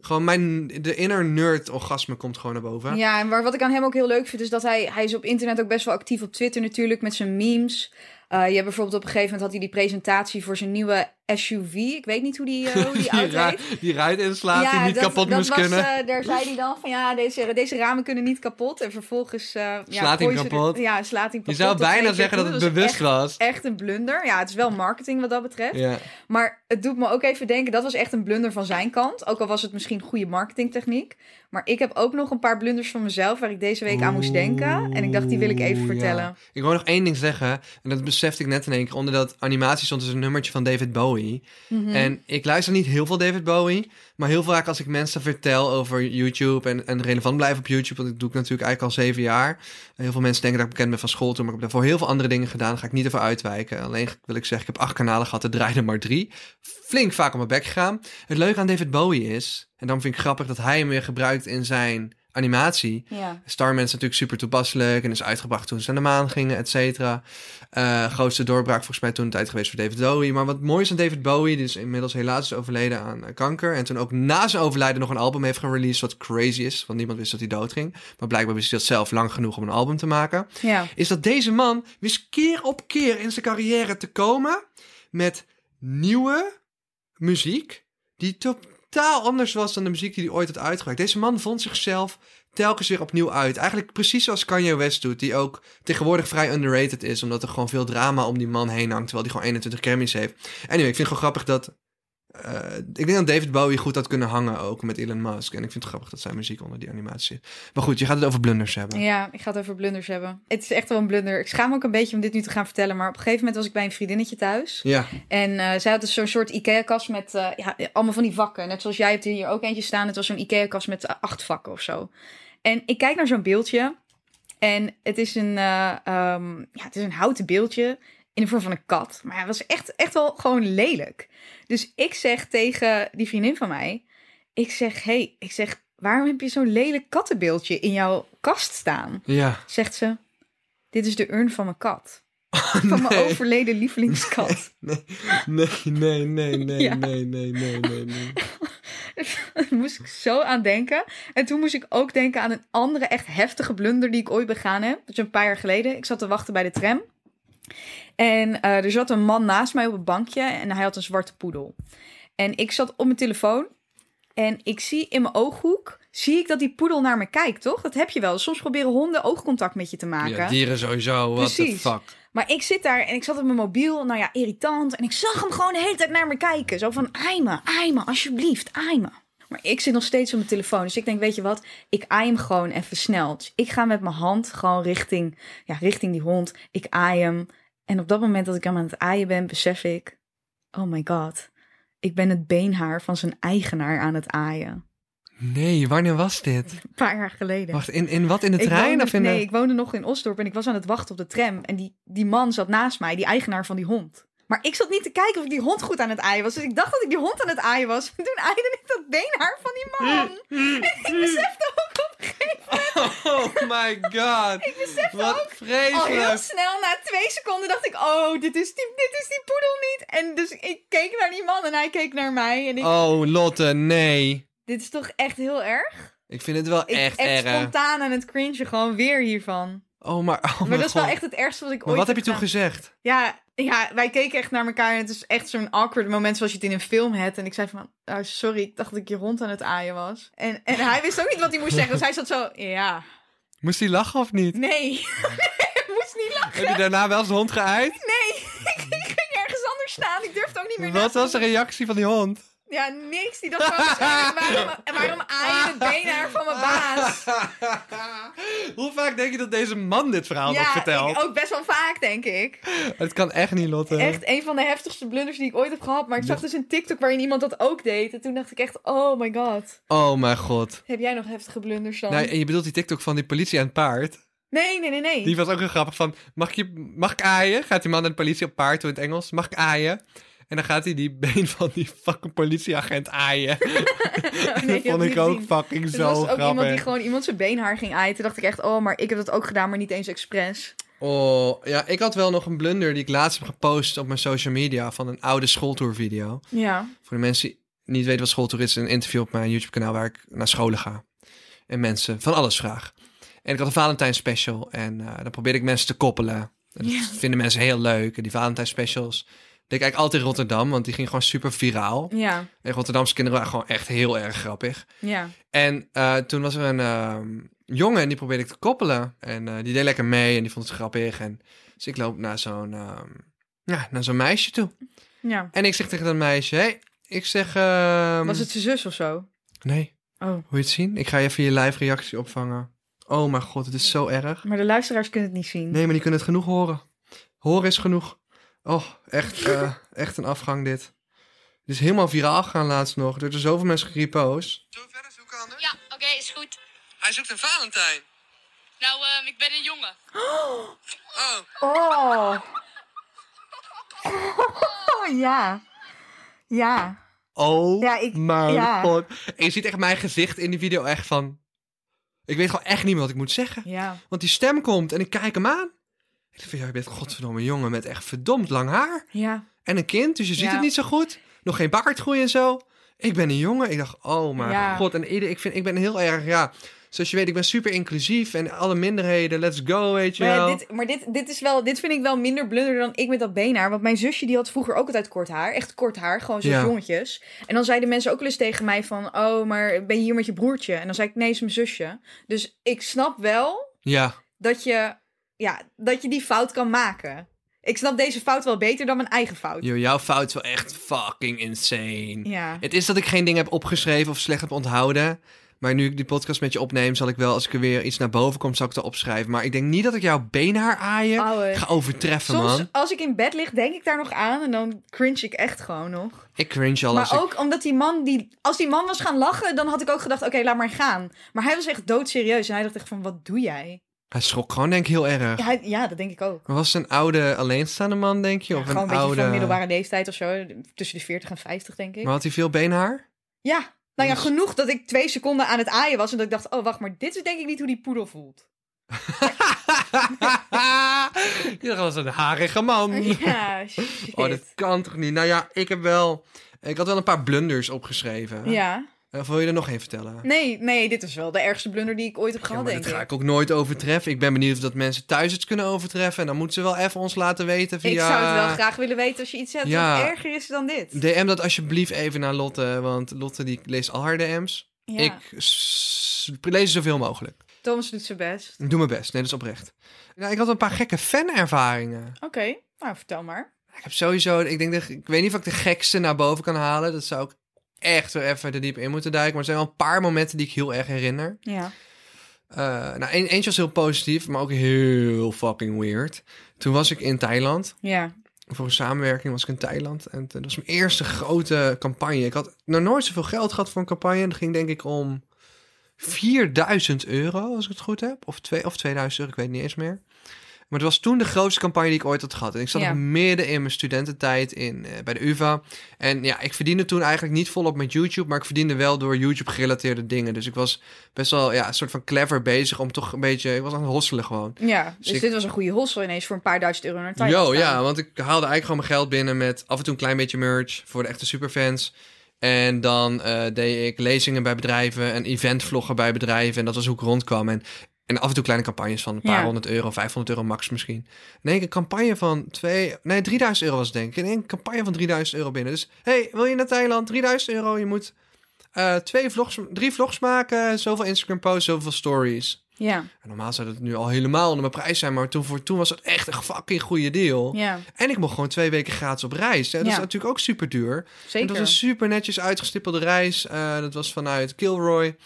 gewoon mijn, de inner nerd orgasme komt gewoon naar boven. Ja, en waar, wat ik aan hem ook heel leuk vind, is dat hij, hij is op internet ook best wel actief op Twitter natuurlijk met zijn memes. Eh, je hebt bijvoorbeeld op een gegeven moment had hij die presentatie voor zijn nieuwe SUV. Ik weet niet hoe die, eh, hoe die Die, auto ra- die ruit inslaat die niet kapot dat moest was, kunnen. eh, daar zei hij dan van ja, deze, deze ramen kunnen niet kapot. En vervolgens... eh, ja, Slaat hij er- kapot? ja, slaat hij je kapot. zou tot twee bijna zeggen dat het bewust echt, was. Echt een blunder. Ja, het is wel marketing wat dat betreft. Ja. Maar het doet me ook even denken, dat was echt een blunder van zijn kant. Ook al was het misschien goede marketingtechniek. Maar ik heb ook nog een paar blunders van mezelf waar ik deze week aan moest denken. En ik dacht, die wil ik even vertellen. ja. Ik wil nog één ding zeggen. En dat besefte ik net in één keer. Onder dat animatie stond dus een nummertje van David Bowie. Mhm. En ik luister niet heel veel David Bowie. Maar heel vaak als ik mensen vertel over YouTube en, en relevant blijf op YouTube. Want dat doe ik natuurlijk eigenlijk al zeven jaar. Heel veel mensen denken dat ik bekend ben van school toen. Maar ik heb daarvoor heel veel andere dingen gedaan. Daar ga ik niet over uitwijken. Alleen wil ik zeggen, ik heb acht kanalen gehad. Er draaiden maar drie. Flink vaak op mijn bek gegaan. Het leuke aan David Bowie is... En dan vind ik grappig dat hij hem weer gebruikt in zijn animatie. Ja. Starman is natuurlijk super toepasselijk en is uitgebracht toen ze naar de maan gingen, et cetera. Eh, grootste doorbraak volgens mij toen een tijd geweest voor David Bowie. Maar wat mooi is aan David Bowie, die is inmiddels helaas is overleden aan eh, kanker. En toen ook na zijn overlijden nog een album heeft gereleased wat crazy is. Want niemand wist dat hij doodging. Maar blijkbaar wist hij dat zelf lang genoeg om een album te maken. ja. Is dat deze man wist keer op keer in zijn carrière te komen met nieuwe muziek die totaal anders was dan de muziek die hij ooit had uitgebracht. Deze man vond zichzelf telkens weer opnieuw uit. Eigenlijk precies zoals Kanye West doet, die ook tegenwoordig vrij underrated is, omdat er gewoon veel drama om die man heen hangt, terwijl hij gewoon 21 Grammys heeft. Anyway, ik vind het gewoon grappig dat... eh, ik denk dat David Bowie goed had kunnen hangen ook met Elon Musk. En ik vind het grappig dat zijn muziek onder die animatie zit. Maar goed, je gaat het over blunders hebben. ja, ik ga het over blunders hebben. Het is echt wel een blunder. Ik schaam me ook een beetje om dit nu te gaan vertellen. Maar op een gegeven moment was ik bij een vriendinnetje thuis. Ja, En eh, zij had dus zo'n soort IKEA-kast met eh, ja, allemaal van die vakken. Net zoals jij hebt er hier ook eentje staan. Het was zo'n IKEA-kast met acht vakken of zo. En ik kijk naar zo'n beeldje. En het is een, eh, ehm, ja, het is een houten beeldje in de vorm van een kat. Maar het was echt, echt wel gewoon lelijk. Dus ik zeg tegen die vriendin van mij... Ik zeg, hey, ik zeg, waarom heb je zo'n lelijk kattenbeeldje in jouw kast staan? ja. Zegt ze, dit is de urn van mijn kat. Van mijn nee. overleden lievelingskat. Nee, nee, nee, nee, nee, Ja. nee, nee, nee, nee, nee. Daar moest ik zo aan denken. En toen moest ik ook denken aan een andere echt heftige blunder die ik ooit begaan heb. Dat is een paar jaar geleden. Ik zat te wachten bij de tram. En eh, er zat een man naast mij op een bankje en hij had een zwarte poedel. En ik zat op mijn telefoon en ik zie in mijn ooghoek, zie ik dat die poedel naar me kijkt, toch? Dat heb je wel. Soms proberen honden oogcontact met je te maken. Ja, dieren sowieso, what the Precies. fuck. Maar ik zit daar en ik zat op mijn mobiel, nou ja, irritant. En ik zag hem gewoon de hele tijd naar me kijken. Zo van, aai me, aai me, alsjeblieft, aai me. Maar ik zit nog steeds op mijn telefoon. Dus ik denk, weet je wat, ik aai hem gewoon even snel. Dus ik ga met mijn hand gewoon richting, ja, richting die hond. Ik aai hem. En op dat moment dat ik hem aan het aaien ben, besef ik... Oh my god, ik ben het beenhaar van zijn eigenaar aan het aaien. Nee, wanneer was dit? Een paar jaar geleden. Wacht, in, in wat? In de Ik trein? woonde- of in nee, de... ik woonde nog in Osdorp en ik was aan het wachten op de tram. En die, die man zat naast mij, die eigenaar van die hond. Maar ik zat niet te kijken of ik die hond goed aan het aaien was. Dus ik dacht dat ik die hond aan het aaien was. En toen aaide ik dat beenhaar van die man. En ik besefte ook op een gegeven Oh my god. Ik besefte Wat ook al heel vreselijk. snel, na twee seconden, dacht ik... Oh, dit is, die, dit is die poedel niet. En dus ik keek naar die man en hij keek naar mij. En ik, Oh, Lotte, nee. dit is toch echt heel erg? Ik vind het wel Ik echt echt erg. spontaan aan het cringen gewoon weer hiervan. Oh, maar... Oh maar dat is wel echt het ergste wat ik Maar ooit wat heb je toen gedaan. gezegd? Ja, ja, wij keken echt naar elkaar en het is echt zo'n awkward moment zoals je het in een film hebt. En ik zei van, oh, sorry, ik dacht dat ik je hond aan het aaien was. En, en hij wist ook niet wat hij moest zeggen, dus hij zat zo, ja, Moest hij lachen of niet? nee. ik moest niet lachen. Heb je daarna wel zijn hond geëid? Nee, ik ging ergens anders staan. Ik durfde ook niet meer Wat was de reactie van die hond? Ja, niks. Die dacht gewoon, waarom, waarom aai je het beenhaar van mijn baas? Hoe vaak denk je dat deze man dit verhaal nog Ja, vertelt? ik ook best wel vaak, denk ik. Het kan echt niet, Lotte. Echt een van de heftigste blunders die ik ooit heb gehad. Maar ik zag dus een TikTok waarin iemand dat ook deed. En toen dacht ik echt, oh my god. Oh mijn god. Heb jij nog heftige blunders dan? Nee, en je bedoelt die TikTok van die politie aan het paard? Nee, nee, nee, nee. Die was ook heel grappig van, mag, je, mag ik aaien? Gaat die man naar de politie op paard toe in het Engels. Mag ik aaien? En dan gaat hij die been van die fucking politieagent aaien. Nee, dat vond ik ook fucking Er zo was ook grappig. iemand die gewoon iemand zijn beenhaar ging aaien. Toen dacht ik echt, oh, maar ik heb dat ook gedaan, maar niet eens expres. Oh, ja, ik had wel nog een blunder die ik laatst heb gepost op mijn social media van een oude schooltourvideo. Ja. Voor de mensen die niet weten wat schooltour is, een interview op mijn YouTube kanaal waar ik naar scholen ga. En mensen van alles vraag. En ik had een Valentijn special en eh, dan probeerde ik mensen te koppelen. En dat Ja. vinden mensen heel leuk. En die Valentijn specials deed ik eigenlijk altijd in Rotterdam, want die ging gewoon super viraal. Ja. En Rotterdamse kinderen waren gewoon echt heel erg grappig. Ja. En eh, toen was er een ehm, jongen en die probeerde ik te koppelen. En eh, die deed lekker mee en die vond het grappig. En, dus ik loop naar zo'n ehm, ja, naar zo'n meisje toe. Ja. En ik zeg tegen dat meisje, hey, ik zeg... ehm, Was het zijn zus of zo? Nee, Oh. wil je het zien? Ik ga je even je live reactie opvangen. Oh mijn god, het is zo erg. Maar de luisteraars kunnen het niet zien. Nee, maar die kunnen het genoeg horen. Horen is genoeg. Oh, echt, eh, echt een afgang dit. Het is helemaal viraal gegaan laatst nog. Er zijn zoveel mensen gerepost. Zo verder zoeken anders? Ja, oké, is goed. Hij zoekt een Valentijn. Nou, ehm, ik ben een jongen. Oh. Oh. Oh, ja. Ja. Oh Ja, ik- mijn ja. god. En je ziet echt mijn gezicht in die video echt van... Ik weet gewoon echt niet meer wat ik moet zeggen. Ja. Want die stem komt en ik kijk hem aan. Ik van, ja, je bent godverdomme een jongen met echt verdomd lang haar. Ja. En een kind, dus je ziet Ja. het niet zo goed. Nog geen baardgroei en zo. Ik ben een jongen. Ik dacht, oh mijn Ja. god. En ieder, ik, vind, ik ben heel erg, ja... Zoals je weet, ik ben super inclusief. En alle minderheden, let's go, weet je Maar, wel. dit, maar dit, dit, is wel, dit vind ik wel minder blunder dan ik met dat beenhaar. Want mijn zusje die had vroeger ook altijd kort haar. Echt kort haar, gewoon Ja. jongetjes. En dan zeiden mensen ook wel eens tegen mij van... Oh, maar ben je hier met je broertje? En dan zei ik, nee, is mijn zusje. Dus ik snap wel Ja, dat je, ja, dat je die fout kan maken. Ik snap deze fout wel beter dan mijn eigen fout. Yo, jouw fout is wel echt fucking insane. Ja. Het is dat ik geen dingen heb opgeschreven of slecht heb onthouden. Maar nu ik die podcast met je opneem, zal ik wel, als ik er weer iets naar boven kom, zal ik het opschrijven. Maar ik denk niet dat ik jouw beenhaar aaien Ouwe. ga overtreffen, Soms, man. als ik in bed lig, denk ik daar nog aan. En dan cringe ik echt gewoon nog. Ik cringe al als Maar ik... ook omdat die man, die, als die man was gaan lachen, dan had ik ook gedacht, oké, laat maar gaan. Maar hij was echt doodserieus en hij dacht echt van, wat doe jij? Hij schrok gewoon, denk ik, heel erg. Ja, hij- ja dat denk ik ook. Was het een oude alleenstaande man, denk je? Ja, Of gewoon een een beetje oude... van middelbare leeftijd of zo. Tussen de 40 en 50, denk ik. Maar had hij veel beenhaar? Ja, nou ja, Dus- genoeg dat ik twee seconden aan het aaien was. En dat ik dacht, oh, wacht, maar dit is denk ik niet hoe die poedel voelt. Je dacht, dat was een harige man. Ja, shit. Oh, dat kan toch niet? Nou ja, ik heb wel... Ik had wel een paar blunders opgeschreven. Ja. Of wil je er nog één vertellen? Nee, nee, dit is wel de ergste blunder die ik ooit heb Ja, gehad, maar denk dat ga ik. ik ook nooit overtreffen. Ik ben benieuwd of dat mensen thuis het kunnen overtreffen. En dan moeten ze wel even ons laten weten via... Ik zou het wel graag willen weten als je iets hebt Ja. wat erger is dan dit. DM dat alsjeblieft even naar Lotte. Want Lotte die leest al haar DM's. Ja. Ik lees zoveel mogelijk. Thomas doet zijn best. Ik doe mijn best. Nee, dat is oprecht. Nou, ik had een paar gekke fanervaringen. Oké, nou vertel maar. Ik heb sowieso... Ik, denk dat, ik weet niet of ik de gekste naar boven kan halen. Dat zou ik echt weer even er diep in moeten duiken. Maar er zijn wel een paar momenten die ik heel erg herinner. Ja. Eh, nou, een, eentje was heel positief, maar ook heel fucking weird. Toen was ik in Thailand. Ja. Voor een samenwerking was ik in Thailand. En dat was mijn eerste grote campagne. Ik had nog nooit zoveel geld gehad voor een campagne. Dat ging denk ik om 4000 euro, als ik het goed heb. Of, twee, of 2000 euro, ik weet het niet eens meer. Maar het was toen de grootste campagne die ik ooit had gehad. En ik zat Ja. nog midden in mijn studententijd in, eh, bij de UvA. En ja, ik verdiende toen eigenlijk niet volop met YouTube. Maar ik verdiende wel door YouTube gerelateerde dingen. Dus ik was best wel ja, een soort van clever bezig om toch een beetje... Ik was aan het hosselen gewoon. Ja, dus ik- dit was een goede hossel ineens voor een paar duizend euro naar gaan. ja, want ik haalde eigenlijk gewoon mijn geld binnen met af en toe een klein beetje merch voor de echte superfans. En dan eh, deed ik lezingen bij bedrijven en eventvloggen bij bedrijven. En dat was hoe ik rondkwam. En, en af en toe kleine campagnes van een paar Ja. honderd euro, 500 euro max misschien. Nee, een campagne van twee, nee, 3000 euro was het denk ik. En een campagne van 3000 euro binnen. Dus, hey, wil je naar Thailand? 3000 euro, je moet eh, twee vlogs, drie vlogs maken, zoveel Instagram posts, zoveel stories. Ja, En normaal zou het nu al helemaal onder mijn prijs zijn, maar toen, voor, toen was het echt een fucking goede deal. ja, En ik mocht gewoon twee weken gratis op reis. Hè? Dat is natuurlijk ook super duur. En zeker. dat was een super netjes uitgestippelde reis. Eh, dat was vanuit Kilroy.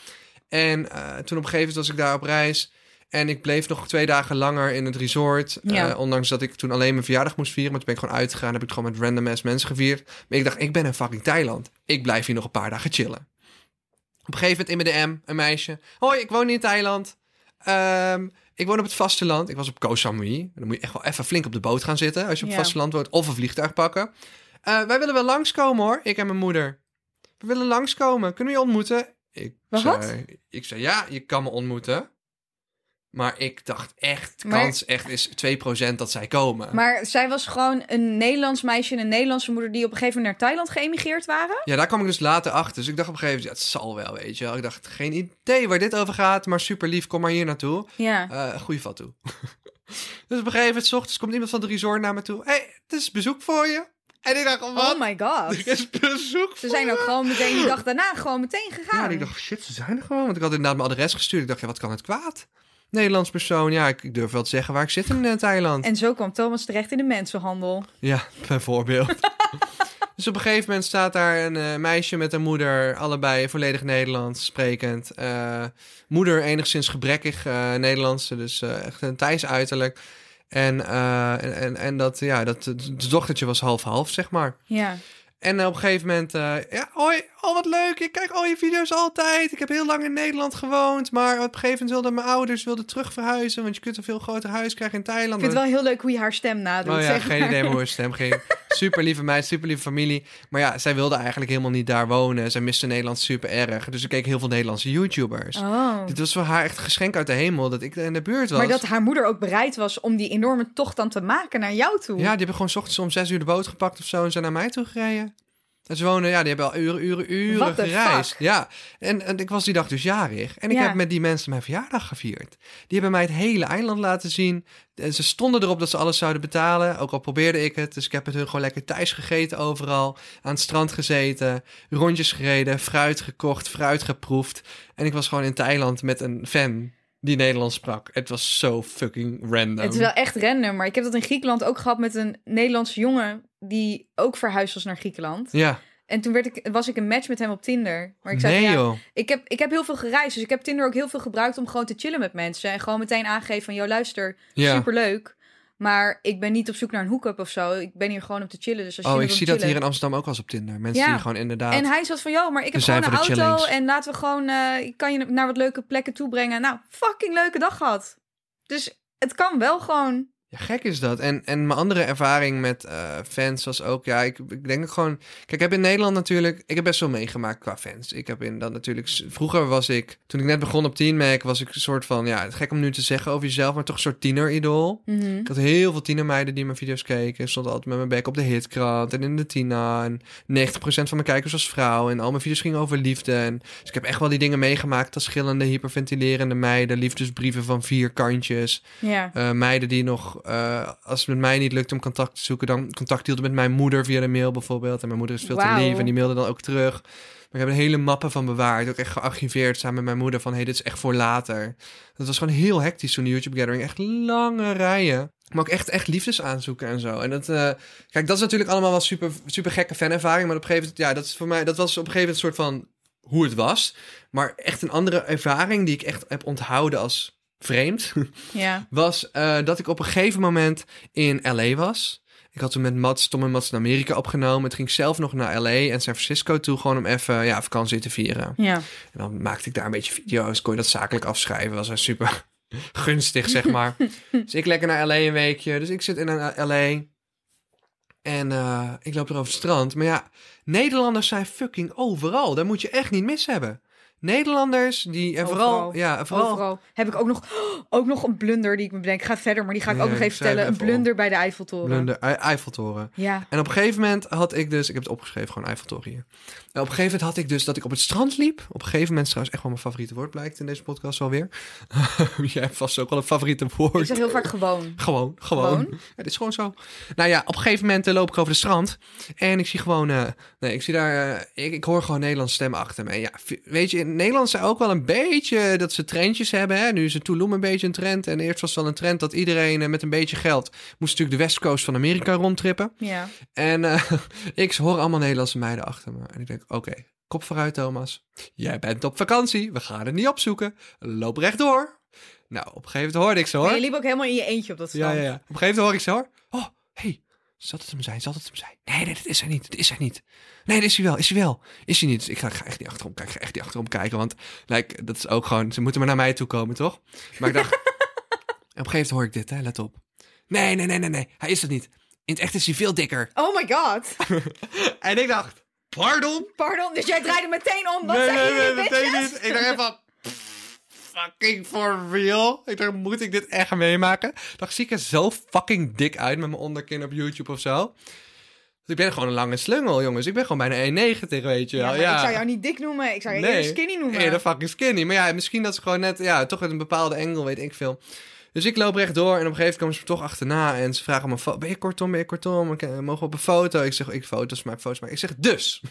En eh, toen op een gegeven moment was ik daar op reis. En ik bleef nog twee dagen langer in het resort. Ja. Eh, ondanks dat ik toen alleen mijn verjaardag moest vieren. Maar toen ben ik gewoon uitgegaan. Heb ik het gewoon met random ass mensen gevierd. Maar ik dacht, ik ben in fucking Thailand. Ik blijf hier nog een paar dagen chillen. Op een gegeven moment in mijn DM een meisje. Hoi, ik woon in Thailand. Ehm, ik woon op het vasteland. Ik was op Koh Samui. Dan moet je echt wel even flink op de boot gaan zitten als je op Ja. het vasteland woont. Of een vliegtuig pakken. eh, wij willen wel langskomen hoor, ik en mijn moeder. We willen langskomen, kunnen we je ontmoeten? Ik Wat? zei, ik zei, ja, je kan me ontmoeten. Maar ik dacht echt, Maar- kans echt is 2% dat zij komen. Maar zij was gewoon een Nederlands meisje en een Nederlandse moeder die op een gegeven moment naar Thailand geëmigreerd waren. Ja, daar kwam ik dus later achter. Dus ik dacht op een gegeven moment, ja, het zal wel, weet je wel. Ik dacht, geen idee waar dit over gaat, maar super lief, kom maar hier naartoe. Ja. Eh goeie vat toe. dus op een gegeven moment, 's ochtends, komt iemand van het resort naar me toe. Hé, hey, het is bezoek voor je. En ik dacht, wat? Oh my god. Er is bezoek Ze zijn ook gewoon meteen die dag daarna gewoon meteen gegaan. Ja, en ik dacht, shit, ze zijn er gewoon. Want ik had inderdaad mijn adres gestuurd. Ik dacht, ja, wat kan het kwaad? Nederlands persoon, ja, ik, ik durf wel te zeggen waar ik zit in eh, Thailand. En zo kwam Thomas terecht in de mensenhandel. Ja, bijvoorbeeld. dus op een gegeven moment staat daar een eh, meisje met een moeder, allebei volledig Nederlands sprekend. Eh, moeder enigszins gebrekkig Nederlands, dus echt een Thais uiterlijk. En, eh, en, en, en dat, ja, dat het dochtertje was half-half, zeg maar. Ja. En op een gegeven moment, eh, ja, hoi, oh wat leuk, ik kijk al je video's altijd. Ik heb heel lang in Nederland gewoond, maar op een gegeven moment wilden mijn ouders wilden terug verhuizen, want je kunt een veel groter huis krijgen in Thailand. Ik vind het wel heel leuk hoe je haar stem nadoet. Oh ja, zeg geen maar. idee hoe haar stem ging. Super lieve meid, super lieve familie. Maar ja, zij wilde eigenlijk helemaal niet daar wonen. Zij miste Nederland super erg. Dus ik keek heel veel Nederlandse YouTubers. Oh. Dit was voor haar echt een geschenk uit de hemel dat ik in de buurt was. Maar dat haar moeder ook bereid was om die enorme tocht dan te maken naar jou toe. Ja, die hebben gewoon 's ochtends om zes uur de boot gepakt of zo en zijn naar mij toe gereden. En ze wonen, ja, die hebben al uren, uren, uren gereisd. fuck? Ja, en, en ik was die dag dus jarig. En ik Ja. heb met die mensen mijn verjaardag gevierd. Die hebben mij het hele eiland laten zien. En ze stonden erop dat ze alles zouden betalen. Ook al probeerde ik het. Dus ik heb met hun gewoon lekker thuis gegeten overal. Aan het strand gezeten. Rondjes gereden. Fruit gekocht. Fruit geproefd. En ik was gewoon in Thailand met een fan die Nederlands sprak. Het was zo fucking random. Het is wel echt random, maar ik heb dat in Griekenland ook gehad met een Nederlandse jongen die ook verhuisd was naar Griekenland. Ja, En toen werd ik, was ik een match met hem op Tinder. Maar ik zei nee ja, joh. ik, heb, ik heb heel veel gereisd, dus ik heb Tinder ook heel veel gebruikt om gewoon te chillen met mensen. En gewoon meteen aangegeven van, joh luister, Ja. superleuk. Maar ik ben niet op zoek naar een hook-up of zo. Ik ben hier gewoon om te chillen. Dus als je Oh, ik zie dat hier in Amsterdam ook eens op Tinder. Mensen Ja. die gewoon inderdaad... En hij zat van, joh, maar ik heb zijn gewoon een auto en laten we gewoon, eh, ik kan je naar wat leuke plekken toe brengen. Nou, fucking leuke dag gehad. Dus het kan wel gewoon. Ja, gek is dat. En, en mijn andere ervaring met eh, fans was ook, ja, ik, ik denk ook gewoon... Kijk, ik heb in Nederland natuurlijk, ik heb best wel meegemaakt qua fans. Ik heb in dat natuurlijk, vroeger was ik, toen ik net begon op Teen Mac, was ik een soort van, ja, het gek om nu te zeggen over jezelf, maar toch een soort tiener-idool. Mhm. Ik had heel veel tienermeiden die mijn video's keken. Ik stond altijd met mijn bek op de hitkrant en in de Tina. En 90% van mijn kijkers was vrouw. En al mijn video's gingen over liefde. En, dus ik heb echt wel die dingen meegemaakt als schillende, hyperventilerende meiden. Liefdesbrieven van vier kantjes. Eh, meiden die nog, eh, als het met mij niet lukt om contact te zoeken, dan contact hielden met mijn moeder via de mail bijvoorbeeld. En mijn moeder is veel te lief en die mailde dan ook terug. Maar ik heb een hele mappen van bewaard, ook echt gearchiveerd samen met mijn moeder van, hey, dit is echt voor later. Dat was gewoon heel hectisch toen de YouTube Gathering, echt lange rijen. Maar ook echt, echt liefdesaanzoeken en zo. En dat, eh, kijk, dat is natuurlijk allemaal wel super, super gekke fanervaring. Maar op een gegeven moment, ja, dat is voor mij, dat was op een gegeven moment een soort van hoe het was. Maar echt een andere ervaring die ik echt heb onthouden als vreemd Ja. was eh, dat ik op een gegeven moment in LA was. Ik had toen met Mats, Tom en Mats in Amerika opgenomen. Het ging zelf nog naar LA en San Francisco toe, gewoon om even ja, vakantie te vieren. Ja. En dan maakte ik daar een beetje video's, kon je dat zakelijk afschrijven. Was een super gunstig, zeg maar. dus ik lekker naar LA een weekje. Dus ik zit in een LA en eh, ik loop er over het strand. Maar ja, Nederlanders zijn fucking overal. Daar moet je echt niet mis hebben. Nederlanders die en vooral, Overal. ja, vooral Overal. Heb ik ook nog, ook nog een blunder die ik me bedenk. Ik ga verder, maar die ga ik ook nog even vertellen. Een blunder bij de Eiffeltoren. Blunder, Eiffeltoren. Ja. En op een gegeven moment had ik dus, ik heb het opgeschreven, gewoon Eiffeltoren hier. En op een gegeven moment had ik dus dat ik op het strand liep. Op een gegeven moment trouwens echt wel mijn favoriete woord, blijkt in deze podcast wel weer. Jij hebt vast ook wel een favoriete woord. Ik zeg heel vaak gewoon. Gewoon, gewoon. Gewoon? Ja, dit is gewoon zo. Nou ja, op een gegeven moment eh, loop ik over de strand. En ik zie gewoon, eh, nee, ik zie daar, eh, ik, ik hoor gewoon Nederlandse stemmen achter me. En ja, weet je, Nederland zijn ook wel een beetje dat ze trendjes hebben. Hè? Nu is het Tulum een beetje een trend. En eerst was het wel een trend dat iedereen eh, met een beetje geld moest natuurlijk de West Coast van Amerika rondtrippen. Ja. En eh, ik hoor allemaal Nederlandse meiden achter me. En ik denk, oké, kop vooruit Thomas. Jij bent op vakantie, we gaan het niet opzoeken. Loop rechtdoor. Nou, op een gegeven moment hoorde ik ze hoor. Maar je liep ook helemaal in je eentje op dat Ja, strand. ja, ja. Op een gegeven moment hoor ik ze hoor. Oh, hey, zal het hem zijn? Zal het hem zijn? Nee, nee, dat is hij niet. Dat is hij niet. Nee, dat is hij wel. Is hij wel. Is hij niet. Dus ik ga, ik ga echt niet achterom kijken. Ik ga echt niet achterom kijken. Want like, dat is ook gewoon... Ze moeten maar naar mij toe komen, toch? Maar ik dacht... op een gegeven moment hoor ik dit, hè. Let op. Nee, nee, nee, nee, nee. Hij is het niet. In het echt is hij veel dikker. Oh my god. En ik dacht, pardon? Pardon, dus jij draaide meteen om. Wat nee, nee, nee, meteen niet. Ik dacht even van, fucking for real? Ik dacht, moet ik dit echt meemaken? Dacht, zie ik er zo fucking dik uit met mijn onderkin op YouTube of zo? Dus ik ben gewoon een lange slungel, jongens. Ik ben gewoon bijna 1,90, weet je Ja, wel. maar ik zou jou niet dik noemen. Ik zou je eerder skinny noemen. Eerder fucking skinny. Maar ja, misschien dat ze gewoon net, ja, toch met een bepaalde engel, weet ik veel. Dus ik loop rechtdoor en op een gegeven moment komen ze me toch achterna. En ze vragen me, ben je kortom, ben je kortom? Eh, mogen we op een foto? Ik zeg, ik foto's maak, foto's maak. Ik zeg, dus.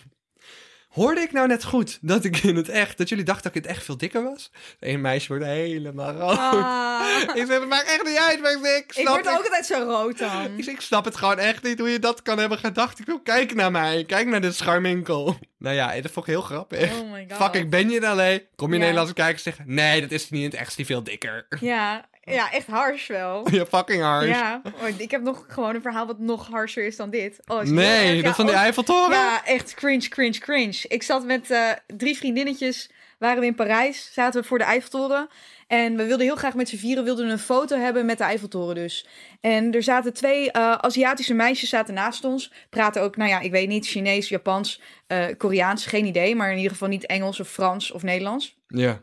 Hoorde ik nou net goed dat ik in het echt, dat jullie dachten dat ik in het echt veel dikker was? Eén meisje wordt helemaal rood. Ah. Ik zeg, het maakt echt niet uit, maar ik, zeg, ik ik snap word het. ook altijd zo rood dan. Ik, zeg, ik snap het gewoon echt niet hoe je dat kan hebben gedacht. Ik wil kijk naar mij. Kijk naar de scharminkel. Nou ja, dat vond ik heel grappig. Oh my god. Fucking ben je alleen? Kom je Ja. Nederlandse kijkers zeggen: Nee, dat is niet in het echt, is die veel dikker. Ja, ja, echt hars wel. Ja, fucking hard. Ja, oh, ik heb nog gewoon een verhaal wat nog harsher is dan dit. Oh, is nee, dat Ja, van die oh, Eiffeltoren? Ja, echt cringe, cringe, cringe. Ik zat met eh, drie vriendinnetjes, waren we in Parijs, zaten we voor de Eiffeltoren. En we wilden heel graag met z'n vieren wilden een foto hebben met de Eiffeltoren dus. En er zaten twee eh, Aziatische meisjes zaten naast ons. Praten ook, nou ja, ik weet niet, Chinees, Japans, eh, Koreaans, geen idee. Maar in ieder geval niet Engels of Frans of Nederlands. Ja.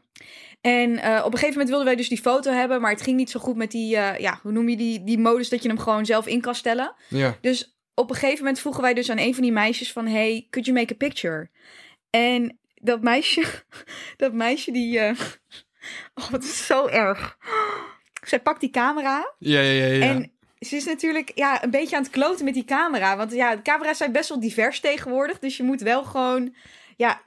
En eh, op een gegeven moment wilden wij dus die foto hebben, maar het ging niet zo goed met die, eh, ja, hoe noem je die, die modus dat je hem gewoon zelf in kan stellen. Ja. Dus op een gegeven moment vroegen wij dus aan een van die meisjes van, hey, could you make a picture? En dat meisje, dat meisje die, eh, oh, het is zo erg. Zij pakt die camera Ja, ja, ja. ja. en ze is natuurlijk ja, een beetje aan het kloten met die camera. Want ja, de camera's zijn best wel divers tegenwoordig. Dus je moet wel gewoon. Ja,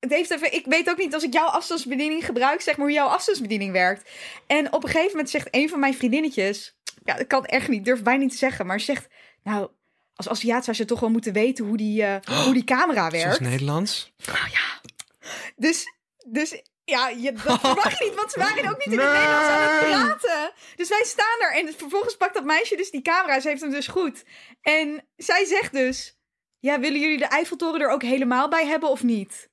het heeft even. Ik weet ook niet als ik jouw afstandsbediening gebruik, zeg maar hoe jouw afstandsbediening werkt. En op een gegeven moment zegt een van mijn vriendinnetjes. Ja, dat kan echt niet, durf bijna niet te zeggen. Maar ze zegt. Nou, als Aziat zou ze toch wel moeten weten hoe die, eh, hoe die camera Zoals werkt. Nederlands? Dus, dus ja, je, dat verwacht je niet, want ze waren ook niet in het Nee. Nederlands aan het praten. Dus wij staan er en vervolgens pakt dat meisje dus die camera. Ze heeft hem dus goed. En zij zegt dus, ja, willen jullie de Eiffeltoren er ook helemaal bij hebben of niet?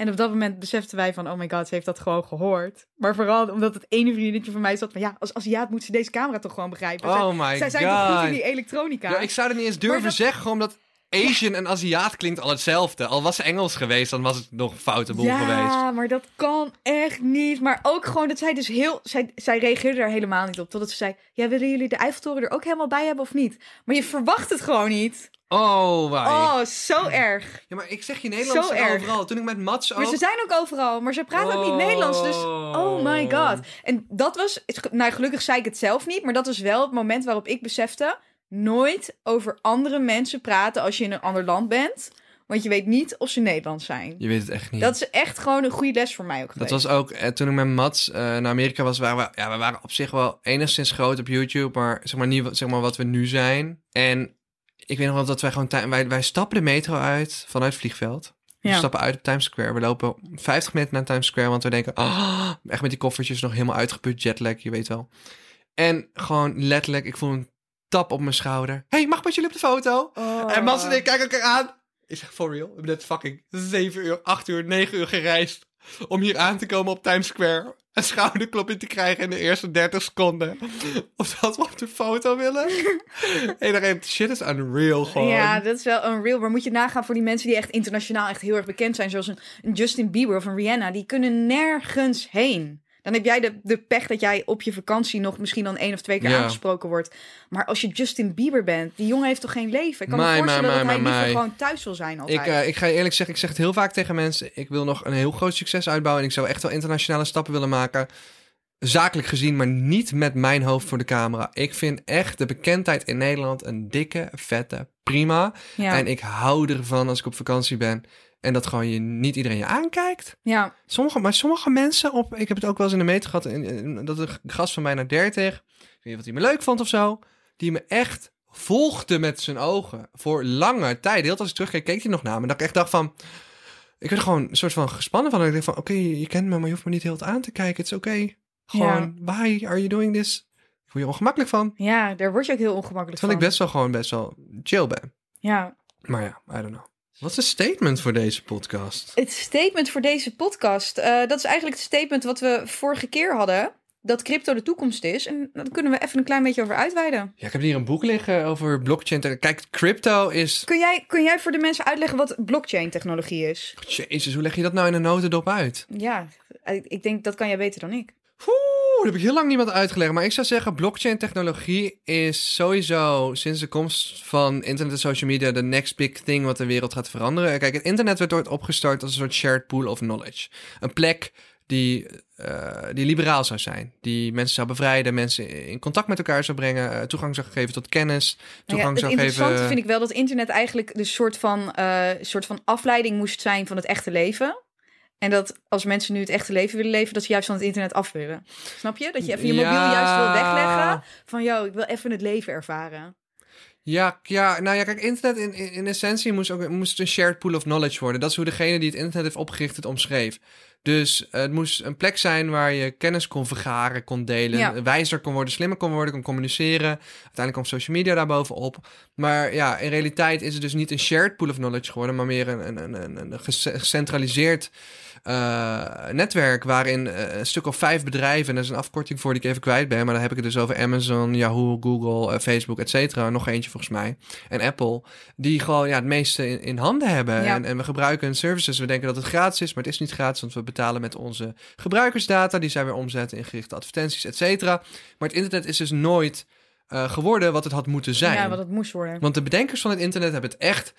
En op dat moment beseften wij van, oh my god, ze heeft dat gewoon gehoord. Maar vooral omdat het ene vriendinnetje van mij zat van, ja, als Aziat moet ze deze camera toch gewoon begrijpen. Zij- Oh my zij zijn toch goed in god. die elektronica. Ja, ik zou het niet eens durven dat- zeggen, gewoon omdat Asian en Aziat klinkt al hetzelfde. Al was ze Engels geweest, dan was het nog een foute boel ja, geweest. maar dat kan echt niet. Maar ook gewoon dat zij dus heel... Zij, zij reageerde daar helemaal niet op. Totdat ze zei... Ja, willen jullie de Eiffeltoren er ook helemaal bij hebben of niet? Maar je verwacht het gewoon niet. Oh, wij. Oh, zo erg. Ja, maar ik zeg je Nederlands Zo erg. overal. Toen ik met Mats ook... Maar ze zijn ook overal. Maar ze praten ook niet Nederlands. Dus oh my god. En dat was... Nou, gelukkig zei ik het zelf niet. Maar dat was wel het moment waarop ik besefte... Nooit over andere mensen praten als je in een ander land bent. Want je weet niet of ze Nederlands zijn. Je weet het echt niet. Dat is echt gewoon een goede les voor mij ook Dat geweest. was ook, eh, toen ik met Mats eh, naar Amerika was, waren we, ja, we waren op zich wel enigszins groot op YouTube, maar zeg maar niet zeg maar, wat we nu zijn. En ik weet nog wel dat wij gewoon, wij, wij stappen de metro uit vanuit het vliegveld. We Ja. stappen uit op Times Square. We lopen 50 meter naar Times Square, want we denken, ah, echt met die koffertjes nog helemaal uitgeput, jetlag, je weet wel. En gewoon letterlijk, ik voel een tap op mijn schouder. hey, mag ik met jullie op de foto? Oh. En Mats en ik kijken elkaar aan. Ik zeg, for real? We hebben net fucking 7 uur, 8 uur, 9 uur gereisd om hier aan te komen op Times Square. Een schouderklopje te krijgen in de eerste 30 seconden. Of dat we op de foto willen. en iedereen, shit is unreal gewoon. Ja, dat is wel unreal. Maar moet je nagaan voor die mensen die echt internationaal echt heel erg bekend zijn. Zoals een, een Justin Bieber of een Rihanna. Die kunnen nergens heen. Dan heb jij de, de pech dat jij op je vakantie nog misschien dan één of twee keer Ja. aangesproken wordt. Maar als je Justin Bieber bent, die jongen heeft toch geen leven? Ik kan Mij, me voorstellen mij, dat mij, hij liever gewoon thuis wil zijn altijd. Ik, eh, ik ga je eerlijk zeggen, ik zeg het heel vaak tegen mensen. Ik wil nog een heel groot succes uitbouwen. En ik zou echt wel internationale stappen willen maken. Zakelijk gezien, maar niet met mijn hoofd voor de camera. Ik vind echt de bekendheid in Nederland een dikke, vette, prima. ja. En ik hou ervan als ik op vakantie ben. En dat gewoon je, niet iedereen je aankijkt. ja. Sommige, maar sommige mensen op. Ik heb het ook wel eens in de meter gehad. in- in- dat een gast van bijna 30. Ik weet niet wat hij me leuk vond of zo. Die me echt volgde met zijn ogen. Voor lange tijd. Heel als ik terugkeek, keek hij nog naar me. En dat ik echt dacht van. Ik werd er gewoon een soort van gespannen van. Ik dacht van: Oké, je kent me, maar je hoeft me niet heel te aan te kijken. Het is oké. Gewoon, why are you doing this? Ik word je ongemakkelijk van. ja, daar word je ook heel ongemakkelijk Terwijl ik van. best wel gewoon best wel chill ben. Ja. Maar ja, I don't know. Wat is een statement voor deze podcast? Het statement voor deze podcast, eh, dat is eigenlijk het statement wat we vorige keer hadden. dat crypto de toekomst is. En daar kunnen we even een klein beetje over uitweiden. Ja, ik heb hier een boek liggen over blockchain. Kijk, crypto is... Kun jij, kun jij voor de mensen uitleggen wat blockchain-technologie is? Jezus, hoe leg je dat nou in een notendop uit? Ja, ik ik denk dat kan jij beter dan ik. Oeh, dat heb ik heel lang niemand uitgelegd. Maar ik zou zeggen, blockchain technologie is sowieso sinds de komst van internet en social media de next big thing wat de wereld gaat veranderen. Kijk, het internet werd ooit opgestart als een soort shared pool of knowledge. Een plek die, eh, die liberaal zou zijn. Die mensen zou bevrijden, mensen in contact met elkaar zou brengen, eh, toegang zou geven tot kennis, Nou ja, toegang het zou interessante geven... vind ik wel dat internet eigenlijk de soort van, eh, soort van afleiding moest zijn van het echte leven. En dat als mensen nu het echte leven willen leven, dat ze juist van het internet af willen. Snap je? Dat je even je mobiel Ja. juist wil wegleggen. Van, yo, ik wil even het leven ervaren. Ja, ja, nou ja, kijk, internet in, in, in essentie moest, ook, moest een shared pool of knowledge worden. Dat is hoe degene die het internet heeft opgericht het omschreef. Dus eh, het moest een plek zijn waar je kennis kon vergaren, kon delen, Ja. wijzer kon worden, slimmer kon worden, kon communiceren. Uiteindelijk kwam social media daarbovenop. Maar ja, in realiteit is het dus niet een shared pool of knowledge geworden, maar meer een, een, een, een, een gece- gecentraliseerd eh, netwerk waarin eh, een stuk of vijf bedrijven, en dat is een afkorting voor die ik even kwijt ben, maar dan heb ik het dus over Amazon, Yahoo, Google, eh, Facebook, et cetera. Nog eentje volgens mij. En Apple, die gewoon ja, het meeste in, in handen hebben. Ja. En, en we gebruiken hun services. We denken dat het gratis is, maar het is niet gratis, want we betalen met onze gebruikersdata. Die zijn weer omzetten in gerichte advertenties, et cetera. Maar het internet is dus nooit eh, geworden wat het had moeten zijn. Ja, wat het moest worden. Want de bedenkers van het internet hebben het echt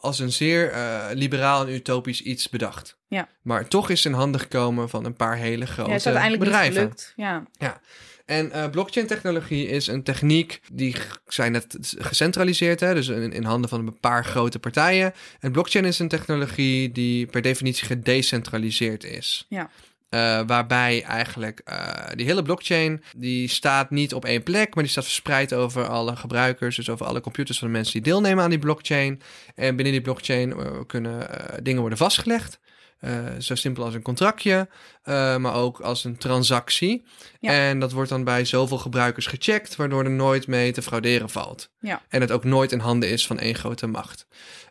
als een zeer eh, liberaal en utopisch iets bedacht. Ja. Maar toch is het in handen gekomen van een paar hele grote ja, het is uiteindelijk bedrijven. niet gelukt. Ja. En eh, blockchain-technologie is een techniek die zijn net gecentraliseerd, hè, dus in, in handen van een paar grote partijen. En blockchain is een technologie die per definitie gedecentraliseerd is. Ja. Eh, waarbij eigenlijk eh, die hele blockchain, die staat niet op één plek, maar die staat verspreid over alle gebruikers, dus over alle computers van de mensen die deelnemen aan die blockchain. En binnen die blockchain eh, kunnen dingen worden vastgelegd. Zo simpel als een contractje, maar ook als een transactie. Ja. En dat wordt dan bij zoveel gebruikers gecheckt, waardoor er nooit mee te frauderen valt. Ja. En het ook nooit in handen is van één grote macht.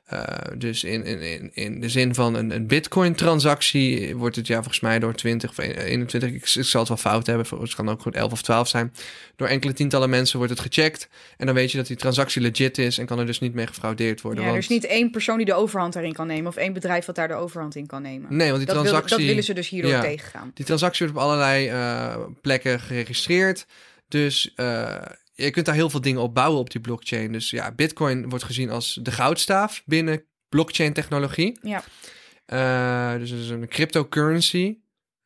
Eh, dus in, in, in, in de zin van een, een Bitcoin-transactie wordt het ja volgens mij door 20 of 21, ik, ik zal het wel fout hebben, het kan ook goed 11 of 12 zijn. Door enkele tientallen mensen wordt het gecheckt. En dan weet je dat die transactie legit is en kan er dus niet mee gefraudeerd worden. Ja, er want, is niet één persoon die de overhand daarin kan nemen. Of één bedrijf dat daar de overhand in kan nemen. Nee, want die dat, wil- transactie. dat willen ze dus hierdoor Ja. tegengaan. Die transactie wordt op allerlei eh, plekken geregistreerd. Dus eh, je kunt daar heel veel dingen op bouwen op die blockchain. Dus ja, Bitcoin wordt gezien als de goudstaaf binnen blockchain-technologie. Ja. Eh, dus het is een cryptocurrency.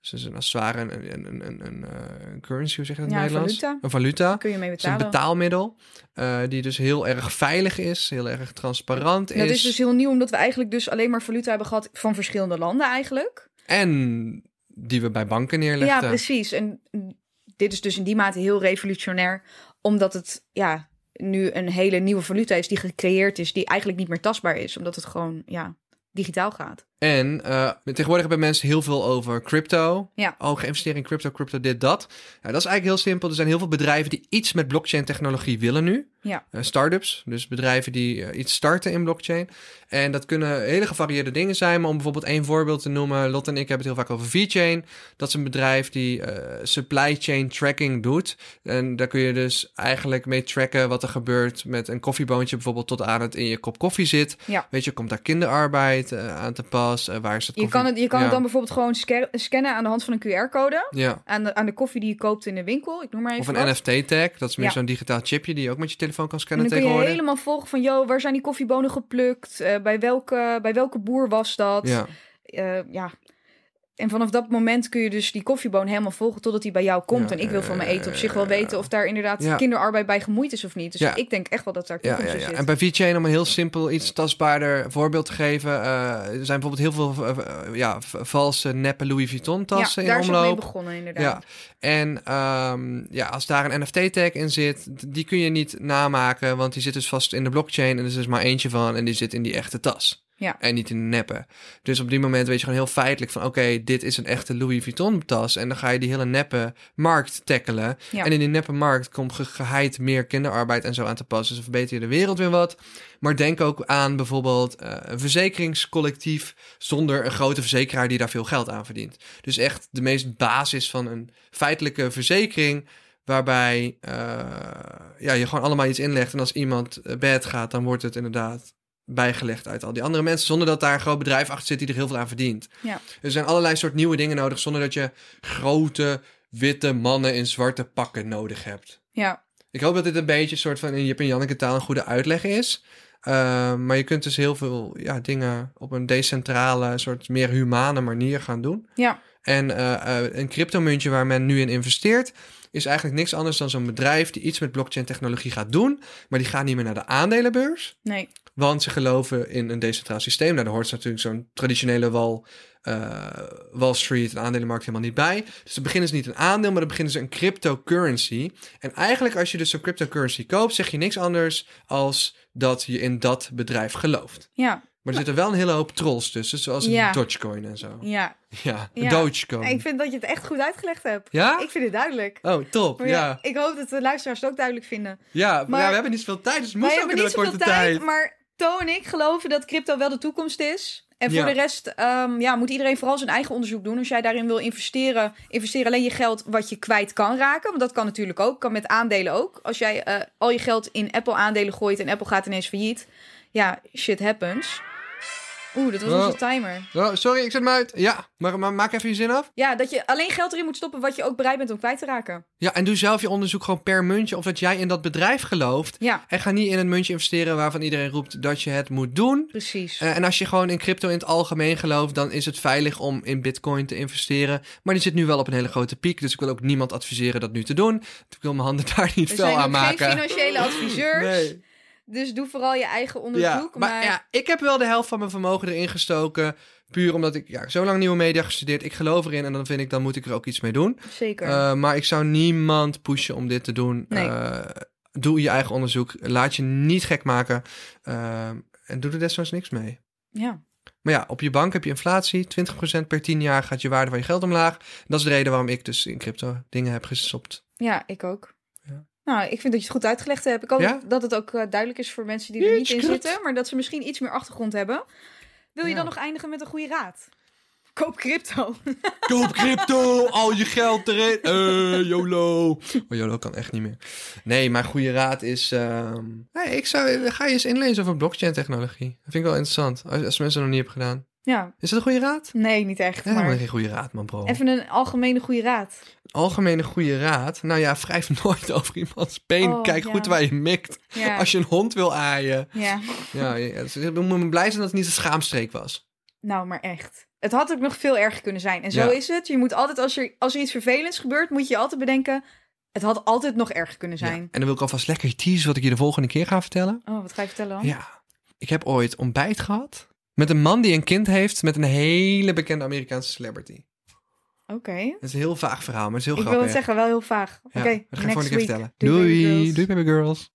Dus is een, als het ware een, een, een, een, een, eh, currency, hoe zeg je dat in Ja, het een Nederlands? valuta. Een valuta. Kun je mee is een betalen. betaalmiddel eh, die dus heel erg veilig is, heel erg transparant En dat is. is dus heel nieuw, omdat we eigenlijk dus alleen maar valuta hebben gehad van verschillende landen eigenlijk. En die we bij banken neerleggen. Ja, precies. En dit is dus in die mate heel revolutionair, omdat het ja, nu een hele nieuwe valuta is die gecreëerd is, die eigenlijk niet meer tastbaar is, omdat het gewoon ja, digitaal gaat. En eh, tegenwoordig hebben mensen heel veel over crypto. Ja. Oh, geïnvesteerd in crypto, crypto, dit, dat. Dat is eigenlijk heel simpel. Er zijn heel veel bedrijven die iets met blockchain-technologie willen nu. Ja. Eh, startups, dus bedrijven die eh, iets starten in blockchain. En dat kunnen hele gevarieerde dingen zijn. Maar om bijvoorbeeld één voorbeeld te noemen. Lot en ik hebben het heel vaak over VeChain. Dat is een bedrijf die supply chain tracking doet. En daar kun je dus eigenlijk mee tracken wat er gebeurt met een koffieboontje bijvoorbeeld tot aan het in je kop koffie zit. Ja. Weet je, komt daar kinderarbeid aan te pas? Eh, waar is het Je kan, het, je kan Ja. het dan bijvoorbeeld gewoon sca- scannen aan de hand van een QR-code. Ja. Aan de, aan de koffie die je koopt in de winkel. Ik noem maar even Of een. NFT-tag. Dat is meer Ja. zo'n digitaal chipje die je ook met je telefoon kan En scannen dan kun je tegenwoordig. helemaal volgen van, yo, waar zijn die koffiebonen geplukt? Eh, bij, welke, bij welke boer was dat? Ja. Eh, ja. En vanaf dat moment kun je dus die koffieboon helemaal volgen totdat hij bij jou komt. Ja, en ik wil van mijn eten op zich wel weten of daar inderdaad ja. kinderarbeid bij gemoeid is of niet. Dus Ja. ik denk echt wel dat daar toekomst ja, in ja. zit. En bij VeChain, om een heel simpel, iets tastbaarder voorbeeld te geven. eh, er zijn bijvoorbeeld heel veel eh, eh, ja, valse neppe Louis Vuitton tassen ja, daar in is mee omloop. begonnen inderdaad. En ehm, ja, als daar een NFT-tag in zit, die kun je niet namaken, want die zit dus vast in de blockchain en er is dus maar eentje van en die zit in die echte tas. Ja. En niet in neppen. Dus op die moment weet je gewoon heel feitelijk van... oké, dit is een echte Louis Vuitton tas. En dan ga je die hele neppe markt tackelen. Ja. En in die neppe markt komt ge- geheid meer kinderarbeid en zo aan te passen. Dus dan verbeter je de wereld weer wat. Maar denk ook aan bijvoorbeeld eh, een verzekeringscollectief... zonder een grote verzekeraar die daar veel geld aan verdient. Dus echt de meest basis van een feitelijke verzekering... waarbij eh, ja, je gewoon allemaal iets inlegt... en als iemand eh, bad gaat, dan wordt het inderdaad bijgelegd uit al die andere mensen... zonder dat daar een groot bedrijf achter zit die er heel veel aan verdient. Ja. Er zijn allerlei soort nieuwe dingen nodig... zonder dat je grote, witte mannen in zwarte pakken nodig hebt. Ja, Ik hoop dat dit een beetje soort van in Jip en Janneke taal een goede uitleg is. Uh, maar je kunt dus heel veel ja, dingen op een decentrale, soort meer humane manier gaan doen. ja, En uh, uh, een cryptomuntje waar men nu in investeert, is eigenlijk niks anders dan zo'n bedrijf die iets met blockchain technologie gaat doen. Maar die gaat niet meer naar de aandelenbeurs. nee. Want ze geloven in een decentraal systeem. Nou, daar hoort natuurlijk zo'n traditionele wal, uh, Wall Street en aandelenmarkt helemaal niet bij. Dus dan beginnen ze niet een aandeel, maar dan beginnen ze een cryptocurrency. En eigenlijk als je dus zo'n cryptocurrency koopt, zeg je niks anders als dat je in dat bedrijf gelooft. Ja, Maar er zitten wel een hele hoop trolls tussen, zoals een Ja. Dogecoin en zo. ja. Ja. Dogecoin. Ik vind dat je het echt goed uitgelegd hebt. Ja? Ik vind het duidelijk. Oh, top. Ja. ja, ik hoop dat de luisteraars het ook duidelijk vinden. Ja, maar, ja, we hebben niet zoveel tijd, dus het moest ook in een niet korte tijd, tijd. maar To en ik geloven dat crypto wel de toekomst is. En voor Ja. de rest ehm, ja, moet iedereen vooral zijn eigen onderzoek doen. Als jij daarin wil investeren, investeer alleen je geld wat je kwijt kan raken. Want dat kan natuurlijk ook, kan met aandelen ook. Als jij eh, al je geld in Apple aandelen gooit en Apple gaat ineens failliet. Ja, shit happens. Oeh, dat was Oh. onze timer. Oh, sorry, ik zet hem uit. Ja, maar, maar maak even je zin af. Ja, dat je alleen geld erin moet stoppen wat je ook bereid bent om kwijt te raken. Ja, en doe zelf je onderzoek gewoon per muntje of dat jij in dat bedrijf gelooft. Ja, En ga niet in een muntje investeren waarvan iedereen roept dat je het moet doen. precies. Eh, en als je gewoon in crypto in het algemeen gelooft, dan is het veilig om in bitcoin te investeren. Maar die zit nu wel op een hele grote piek, dus ik wil ook niemand adviseren dat nu te doen. Ik wil mijn handen daar niet We fel zijn aan maken. geen financiële adviseurs. Nee. Dus doe vooral je eigen Ja, onderzoek. maar, maar ja, ik heb wel de helft van mijn vermogen erin gestoken. Puur omdat ik ja, zo lang nieuwe media gestudeerd. Ik geloof erin en dan vind ik, dan moet ik er ook iets mee doen. zeker. Eh, maar ik zou niemand pushen om dit te doen. Nee. Eh, doe je eigen onderzoek. Laat je niet gek maken. Eh, en doe er desnoods niks mee. ja. Maar ja, op je bank heb je inflatie. 20% per 10 jaar gaat je waarde van je geld omlaag. Dat is de reden waarom ik dus in crypto dingen heb gestopt. ja, ik ook. Nou, ik vind dat je het goed uitgelegd hebt. Ik hoop Ja? dat het ook eh, duidelijk is voor mensen die er niet in zitten, maar dat ze misschien iets meer achtergrond hebben. Wil je Ja. dan nog eindigen met een goede raad? Koop crypto. Koop crypto, al je geld erin. Eh, YOLO. Oh, YOLO kan echt niet meer. Nee, maar goede raad is... ehm, nee, ik zou, ga je eens inlezen over blockchain technologie. Dat vind ik wel interessant. Als, als mensen nog niet hebben gedaan. Ja, Is dat een goede raad? nee, niet echt. Ja, maar geen goede raad, man, bro. even een algemene goede raad. Algemene goede raad. Nou ja, wrijf nooit over iemands been. Oh, Kijk ja. goed waar je mikt. Ja, Als je een hond wil aaien. ja. Ja, is- ik moet me blij zijn dat het niet een schaamstreek was. nou, maar echt. Het had ook nog veel erger kunnen zijn. En zo is het. Je moet altijd, als er, als er iets vervelends gebeurt, moet je altijd bedenken... Het had altijd nog erger kunnen zijn. En dan wil ik alvast lekker teasen wat ik je de volgende keer ga vertellen. Oh, wat ga je vertellen dan? Ja, ik heb ooit ontbijt gehad met een man die een kind heeft met een hele bekende Amerikaanse celebrity. Oké. Het is een heel vaag verhaal, maar het is heel Ik wil grappig. het zeggen, wel heel vaag. Oké, dat ga ik next week. vertellen. Doei, doei baby girls.